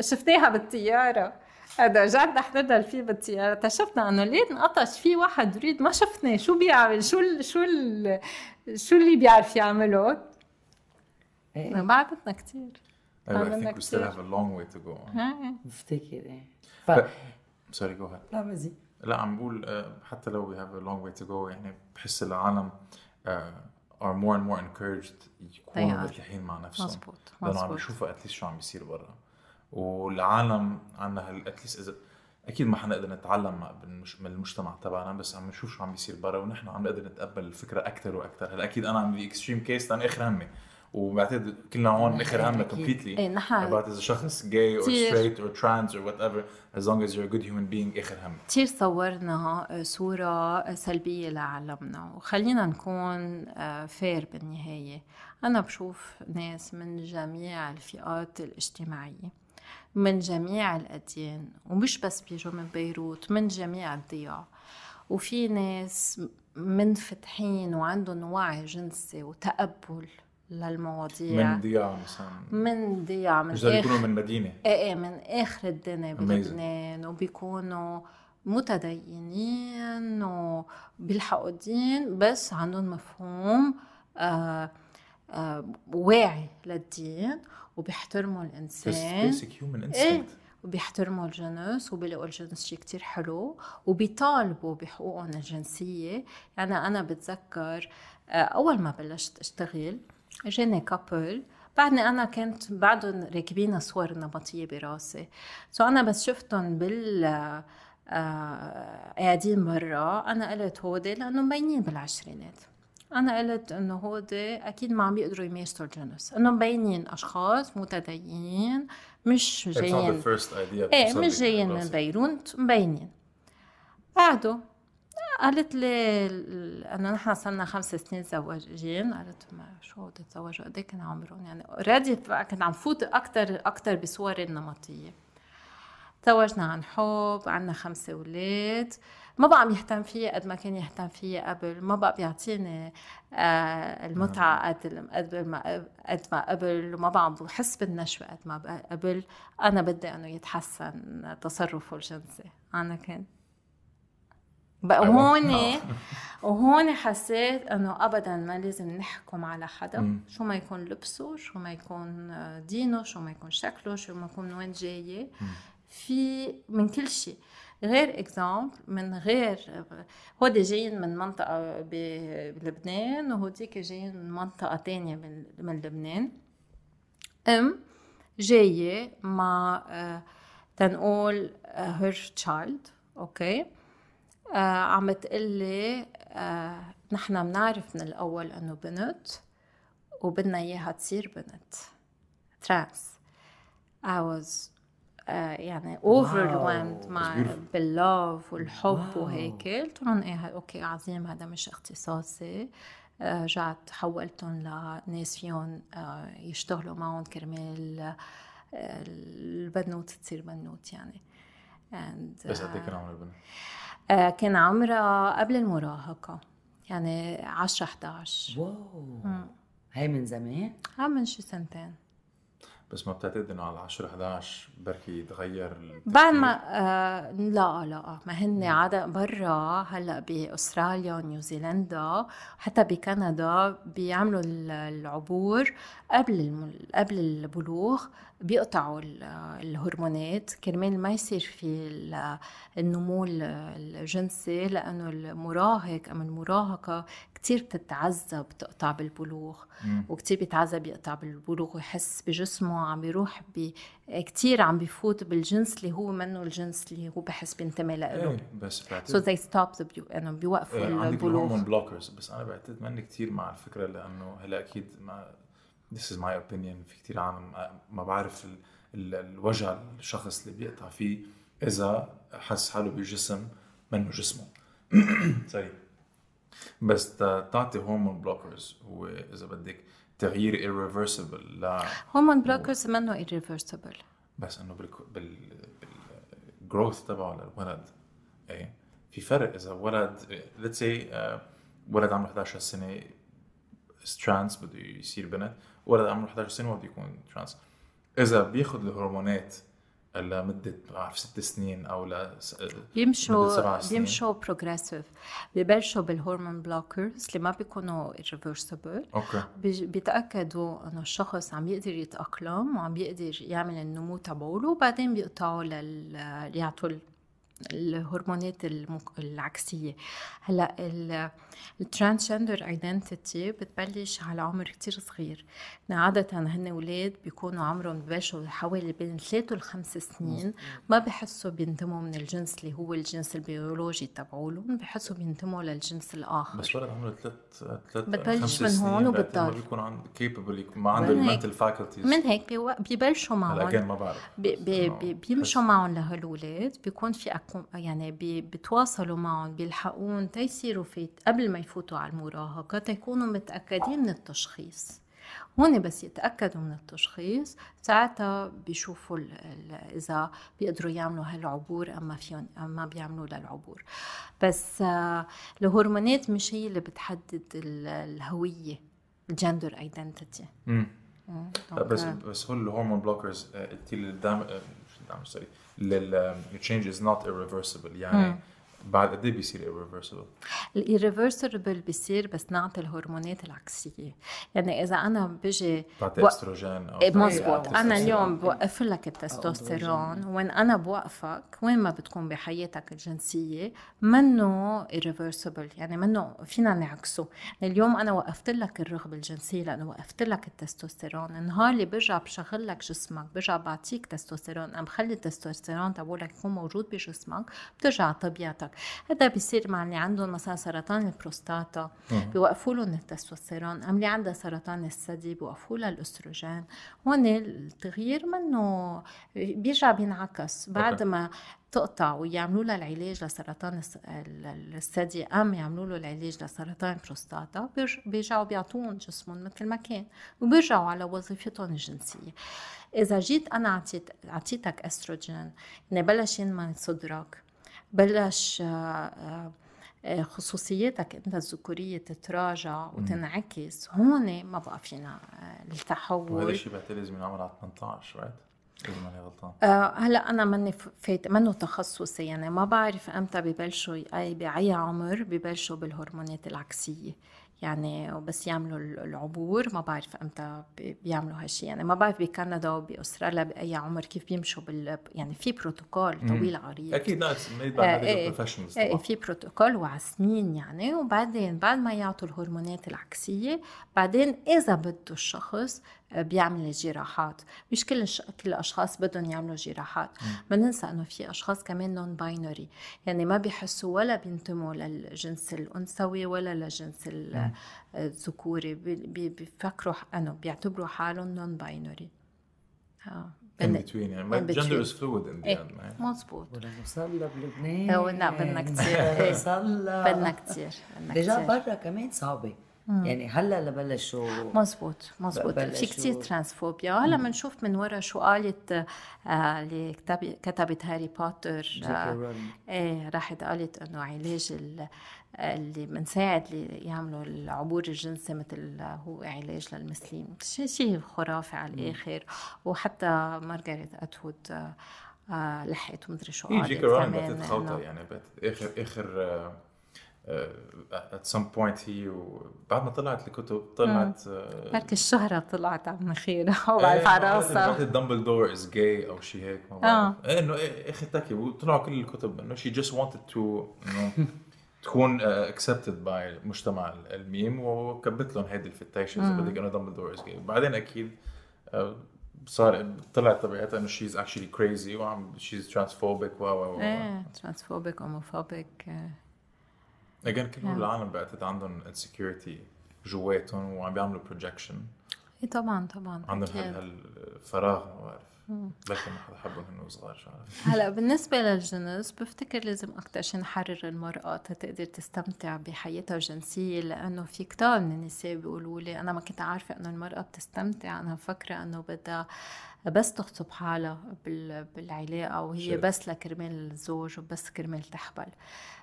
شفناها بالطياره هذا رجعت حضرنا الفيلم بالطياره اكتشفنا إنه ليه انقطش في واحد دريد ما شفناه شو بيعمل شو ال شو ال شو اللي بيعرف يعمله. إيه. بعدتنا كتير. I عملنا think we still have a long way to go. إيه. بفتكر إيه. ف sorry go ahead. لا مزي لا عم بقول آه، حتى لو we have a long way to go يعني بحس العالم آه، are more and more encouraged يكونوا. مرتاحين مع نفسهم. مزبوط لأنه عم يشوفوا at least شو عم بيصير برا. والعالم عندنا هال at least اذا أكيد ما حنقدر نتعلم من المجتمع تبعنا بس عم نشوف شو عم بيصير برا ونحن عم نقدر نتقبل الفكرة أكثر وأكثر هلأ أكيد أنا عم بدي extreme case لأن آخر همي. وبعتقد كلنا هون آخر همنا. completely إيه نحن a شخص or كتير. straight or trans or whatever as long as you're a good human being آخر همي. كتير صورنا صورة سلبية لعالمنا. وخلينا نكون fair بالنهاية. أنا بشوف ناس من جميع الفئات الاجتماعية. من جميع الأديان ومش بس بيجوا من بيروت من جميع الضياع. وفي ناس منفتحين وعندهم وعي جنسي وتقبل للمواضيع. من ضياع مثلا. من ضياع من آخر يكونوا من مدينة. إيه إيه من آخر الدنيا. بلبنان وبيكونوا متدينين وبيلحقوا الدين بس عندهم مفهوم آه آه واعي للدين. وبيحترموا الإنسان. human إيه instinct. وبيحترموا الجنس وبيلاقوا الجنس شيء كتير حلو وبيطالبوا بحقوقهم الجنسية. يعني أنا بتذكر آه، أول ما بلشت أشتغل جاني couple بعدني أنا كنت بعدهم راكبين صور نمطية براسي. so أنا بس شفتهم بال آه، قاعدين برا. أنا قلت هودي لأنه مبينين بالعشرينات. أنا قلت إنه هودي أكيد ما عم بيقدروا يمارسوا الجنس إنه مبينين أشخاص متدينين مش جايين. إيه مش جايين من. بيروت مبينين قعدوا قالت لي إنه نحن صرنا خمس سنين زواجين قالت ما شو بدي تزوجوا؟ قد إيه كان عمرهم؟ يعني already كنت عم فوت أكثر أكثر بصوري النمطية. تزوجنا عن حب عنا خمسة أولاد ما بقى عم يهتم فيي قد ما كان يهتم فيي قبل. ما بقى بيعطيني آه المتعة قد قد ما قد ما قبل. وما بقى عم بحس بالنشوة قد ما بقى قبل. أنا بدي إنه يتحسن تصرفه الجنسي. أنا كان. بقى أيوة. هون وهون حسيت إنه ابدا ما لازم نحكم على حدا. مم. شو ما يكون لبسه شو ما يكون دينه شو ما يكون شكله شو ما يكون من وين جاي. في من كل شيء. غير example من غير هودي جايين من منطقة ب- بلبنان وهوديك جايين من منطقة تانية من, من لبنان. أم جاية مع آه، تنقول her child okay? آه عم بتقلي آه نحن بنعرف من الأول إنه بنت وبدنا إياها تصير بنت. trans I was آه يعني overwhelmed مع. بال love والحب wow. وهيك. قلت لهم إيه okay عظيم هذا مش اختصاصي. آه، رجعت حولتهم لناس فيهم آه، يشتغلوا معهم كرمال آه، البنوت تصير بنوت يعني. And, بس قد آه، إيه كان عمر البنت؟ آه، كان عمرها قبل المراهقة يعني 10 11 واو. هاي من زمان؟ عم من شي سنتين. بس ما بتعتقد إنه على 10 11 بركي يتغير؟ بعد ما آه لا لا ما هن عادة برا هلأ بأستراليا ونيوزيلندا حتى بكندا بيعملوا ال- العبور قبل قبل البلوغ بيقطعوا ال- الهرمونات. كرمال ما يصير في ال- النمو ال- الجنسي لأنه المراهق ام المراهقة كتير بتتعذب تقطع بالبلوغ. مم. وكتير بيتعذب يقطع بالبلوغ ويحس بجسمه عم بيروح ب كتير عم بيفوت بالجنس اللي هو منه الجنس اللي هو بحس بينتمي له إيه بس بعتقد stop the bu- إنه بيوقفوا إيه، البلوغ. blockers بس أنا بعتقد ماني كثير مع الفكرة لأنه هلأ أكيد ما this is my opinion. في كثير عالم ما- ما بعرف ال... ال... الوجع الشخص اللي بيقطع فيه إذا حس حاله بجسم منه جسمه. sorry بس تعطي hormone blockers هو اذا بدك تغيير irreversible ل hormone blockers منه irreversible. بس إنه بال بال بال growth تبعه للولد. إيه؟ في فرق إذا ولد let's say ولد عمره 11 سنة trans بده يصير بنت. ولد عمره 11 سنة ما بده يكون trans. إذا بياخذ الهرمونات لمده بعرف ست سنين أو ل بيمشوا سنين. بيمشوا progressive ببلشوا بال hormone blockers اللي ما بيكونوا irreversible. okay. بيتأكدوا إنه الشخص عم يقدر يتأقلم وعم بيقدر يعمل النمو تبعوله وبعدين بيقطعوا لل يعطوا الهرمونات المك... العكسية. هلأ ال transgender identity بتبلش على عمر كتير صغير. عادة هن أولاد بيكونوا عمرهم ببلشوا حوالي بين 3 لخمس سنين. ما بحسوا بينتموا من الجنس اللي هو الجنس البيولوجي تبعولهم بحسوا بينتموا للجنس الآخر. بس ولد عمره ثلاث ثلاث بتبلش خمس من هون وبتضل. بيكون incapable ما عنده ال mental faculties من هيك بيبلشوا معهم. ما بعرف. بي بي بيمشوا معهم لهالولاد. بيكون في يعني بي بيتواصلوا معهم بيلحقون تيصيروا في قبل ما يفوتوا على المراهقة تيكونوا متأكدين من التشخيص. هون بس يتأكدوا من التشخيص ساعتها بيشوفوا ال- ال- إذا بيقدروا يعملوا هالعبور أما فيهم أما بيعملوا للعبور. بس آه، الهرمونات مش هي اللي بتحدد ال- الهوية ال gender identity امم بس بس هو ال hormone blockers قلت لي الدام آه، مش ال damage sorry ال change is not irreversible يعني مم. بعد قد إيه بيصير irreversible؟ ال irreversible بيصير بس نعطي الهرمونات العكسية. يعني إذا أنا بجي بتعطي و- استروجين أو إيه، مزبوط أنا. اليوم بوقف لك التستوستيرون. وين أنا بوقفك وين ما بتكون بحياتك الجنسية منه irreversible. يعني منه فينا نعكسه. اليوم أنا وقفت لك الرغبة الجنسية لأنه وقفت لك التستوستيرون. النهار اللي برجع بشغل لك جسمك برجع بعطيك تستوستيرون. أنا بخلي التستوستيرون تبعولك يكون موجود بجسمك بترجع طبيعتك. هذا بيصير مع اللي عندهم مثلا سرطان البروستاتا بيوقفوا لهم التستوستيرون أم اللي عندها سرطان الثدي بيوقفوا لها الأستروجين. هون التغيير منه بيرجع بينعكس. بعد. ما تقطع ويعملوا لها العلاج لسرطان الثدي أم يعملوا له العلاج لسرطان البروستاتا بيرج- بيرجعوا بيعطوهم جسمهم مثل ما كان وبيرجعوا على وظيفتهم الجنسية. إذا جيت أنا عطيت عطيتك أستروجين يعني بلش ينمى صدرك. بلش آه، آه، خصوصياتك انت الذكورية تتراجع وتنعكس. هون ما بقى فينا آه، وهذا التحول الشيء بعتقد لازم ينعمل على 18 right؟ اذا ماني غلطان آه هلا أنا ماني فايت منه تخصصي. يعني ما بعرف أمتى ببلشوا أي بأي عمر ببلشوا بالهرمونات العكسية. يعني بس يعملوا ال- العبور ما بعرف أمتى بي- بيعملوا هالشيء يعني ما بعرف بكندا وبأستراليا بأي عمر كيف بيمشوا بال يعني في بروتوكول طويل عريض. أكيد it's made آه، by إيه. professionals إيه في بروتوكول وعلى سنين يعني وبعدين بعد ما يعطوا الهرمونات العكسية بعدين إذا بده الشخص بيعمل الجراحات مش كل. كل الأشخاص بدهم يعملوا جراحات. ما ننسى إنه في أشخاص كمان non-binary يعني ما بيحسوا ولا بينتموا للجنس الأنثوي ولا للجنس ال- الذكوري. بي- بي- بيفكروا إنه بيعتبروا حالهم non-binary آه in between يعني in between. gender is fluid in. the end مزبوط ولما وصلنا بلبنان لا، بدنا. وصلنا بدنا بدنا déjà برا كمان صعبة يعني هلا لبلشوا مزبوط مزبوط. في كتير transphobia. هلا بنشوف من ورا شو قالت آه اللي كتب- كتبت هاري بوتر آه. إيه راحت قالت إنه علاج ال- اللي بنساعد اللي يعملوا العبور الجنسي مثل هو علاج للمثليين. شيء شيء خرافي على الآخر. وحتى مارغريت أتوود آه، آه لحقت ومدري شو قالت كمان إنه- يعني اخر آخر آه، آه، at some point هي وبعد ما طلعت الكتب طلعت آه، بركي الشهرة طلعت على مناخيرها وبعرف على إيه، راسها بعتت دمبلدور از جاي أو شيء هيك ما آه. بعرف إنه إيه، أخي تاكي وطلعوا كل الكتب. إنه شي جاست wanted انه تكون اكسبتد باي مجتمع الميم. وكبت لهم هيدي الفتايشه اذا بدك إنه دمبلدور از جاي بعدين أكيد آه، صار طلعت طبيعتها إنه شيز اكشلي كريزي وعم شيز ترانسفوبيك و و و إيه transphobic homophobic again كل هول العالم بعتت عندهم insecurity جواتهم وعم بيعملوا projection إيه طبعا طبعا عندهم هالفراغ ما بعرف. بلكي ما حدا حبهم هن صغار شو هلأ بالنسبة للجنس بفتكر لازم أكتر شيء نحرر المرأة تقدر تستمتع بحياتها الجنسية لأنه في كتار من النساء بيقولوا لي أنا ما كنت عارفة إنه المرأة بتستمتع أنا مفكرة إنه بدها بس تغصب حالها بال- بالعلاقة وهي شيء. بس لكرمال الزوج وبس كرمال تحبل.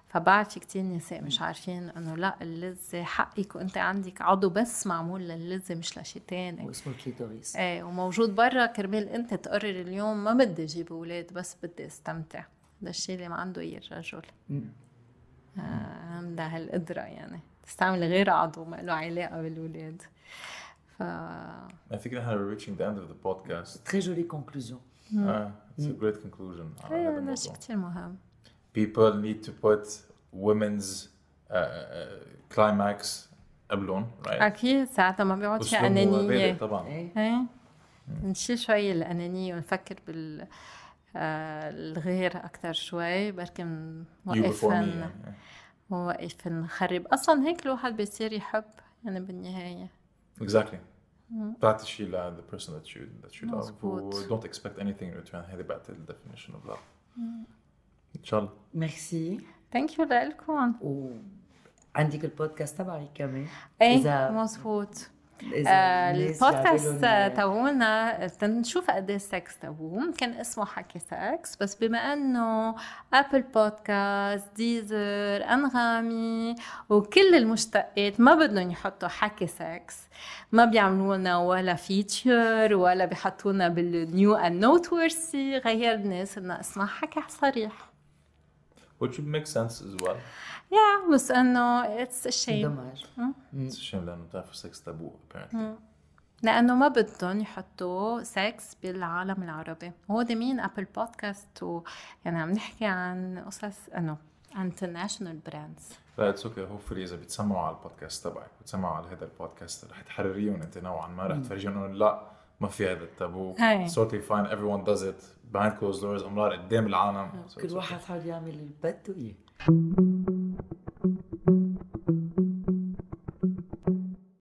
فبعد في كتير نساء مش عارفين انه لا اللذة حقك وانت عندك عضو بس معمول للذة مش لشي تاني واسمه الكليتوريس إيه وموجود برا كرمال انت تقرر اليوم ما بدي أجيب أولاد بس بدي استمتع. ده الشيء اللي ما عنده اي رجل. آه، عنده هالقدرة يعني. تستعمل غير عضو ما له علاقة بالولاد. ف I think نحن we're reaching the end of the podcast. très jolie conclusion آه, it's a great conclusion. إيه كتير مهم. People need to put women's uh, uh, climax قبلهم right? أكيد ساعتها ما بيقعد في انانية طبعا إيه نشيل شوي الأنانية ونفكر بال آه، الغير أكتر شوي بركي you نوقف before me ن-. نوقف نخرب أصلا هيك الواحد بيصير يحب يعني بالنهاية exactly. تعطي شيء ل the person that you that you love. و don't expect anything in return هذه بعد ال definition of love. ان شاء الله merci thank you لكم وعندك البودكاست تبعك كمان إيه مزبوط آه الناس البودكاست تبعونا تنشوف قد إيه السكس تبعوه كان اسمه حكي سكس بس بما انه Apple Podcast Deezer Anghami وكل المشتقات ما بدهم يحطوا حكي سكس ما بيعملوا لنا ولا feature ولا بيحطونا بال new and noteworthy غيرنا صرنا اسمها حكي صريح which would make sense as well. yeah بس إنه it's shame dommage it's a shame لأنه بتعرفوا sex taboo apparently. لأنه ما بدهم يحطوا سكس بالعالم العربي. هو ده مين Apple Podcast و يعني عم نحكي عن قصص انه international brands لا it's okay hopefully إذا بتسمعوا على البودكاست تبعك بتسمعوا على هذا البودكاست رح تحرريهم أنت نوعا ما رح تفرجيهم إنه لا. ما في هذا التابو. It's totally fine. Everyone does it. Behind closed doors. امرار قدام العالم. it's كل. واحد حر يعمل اللي بده إياه.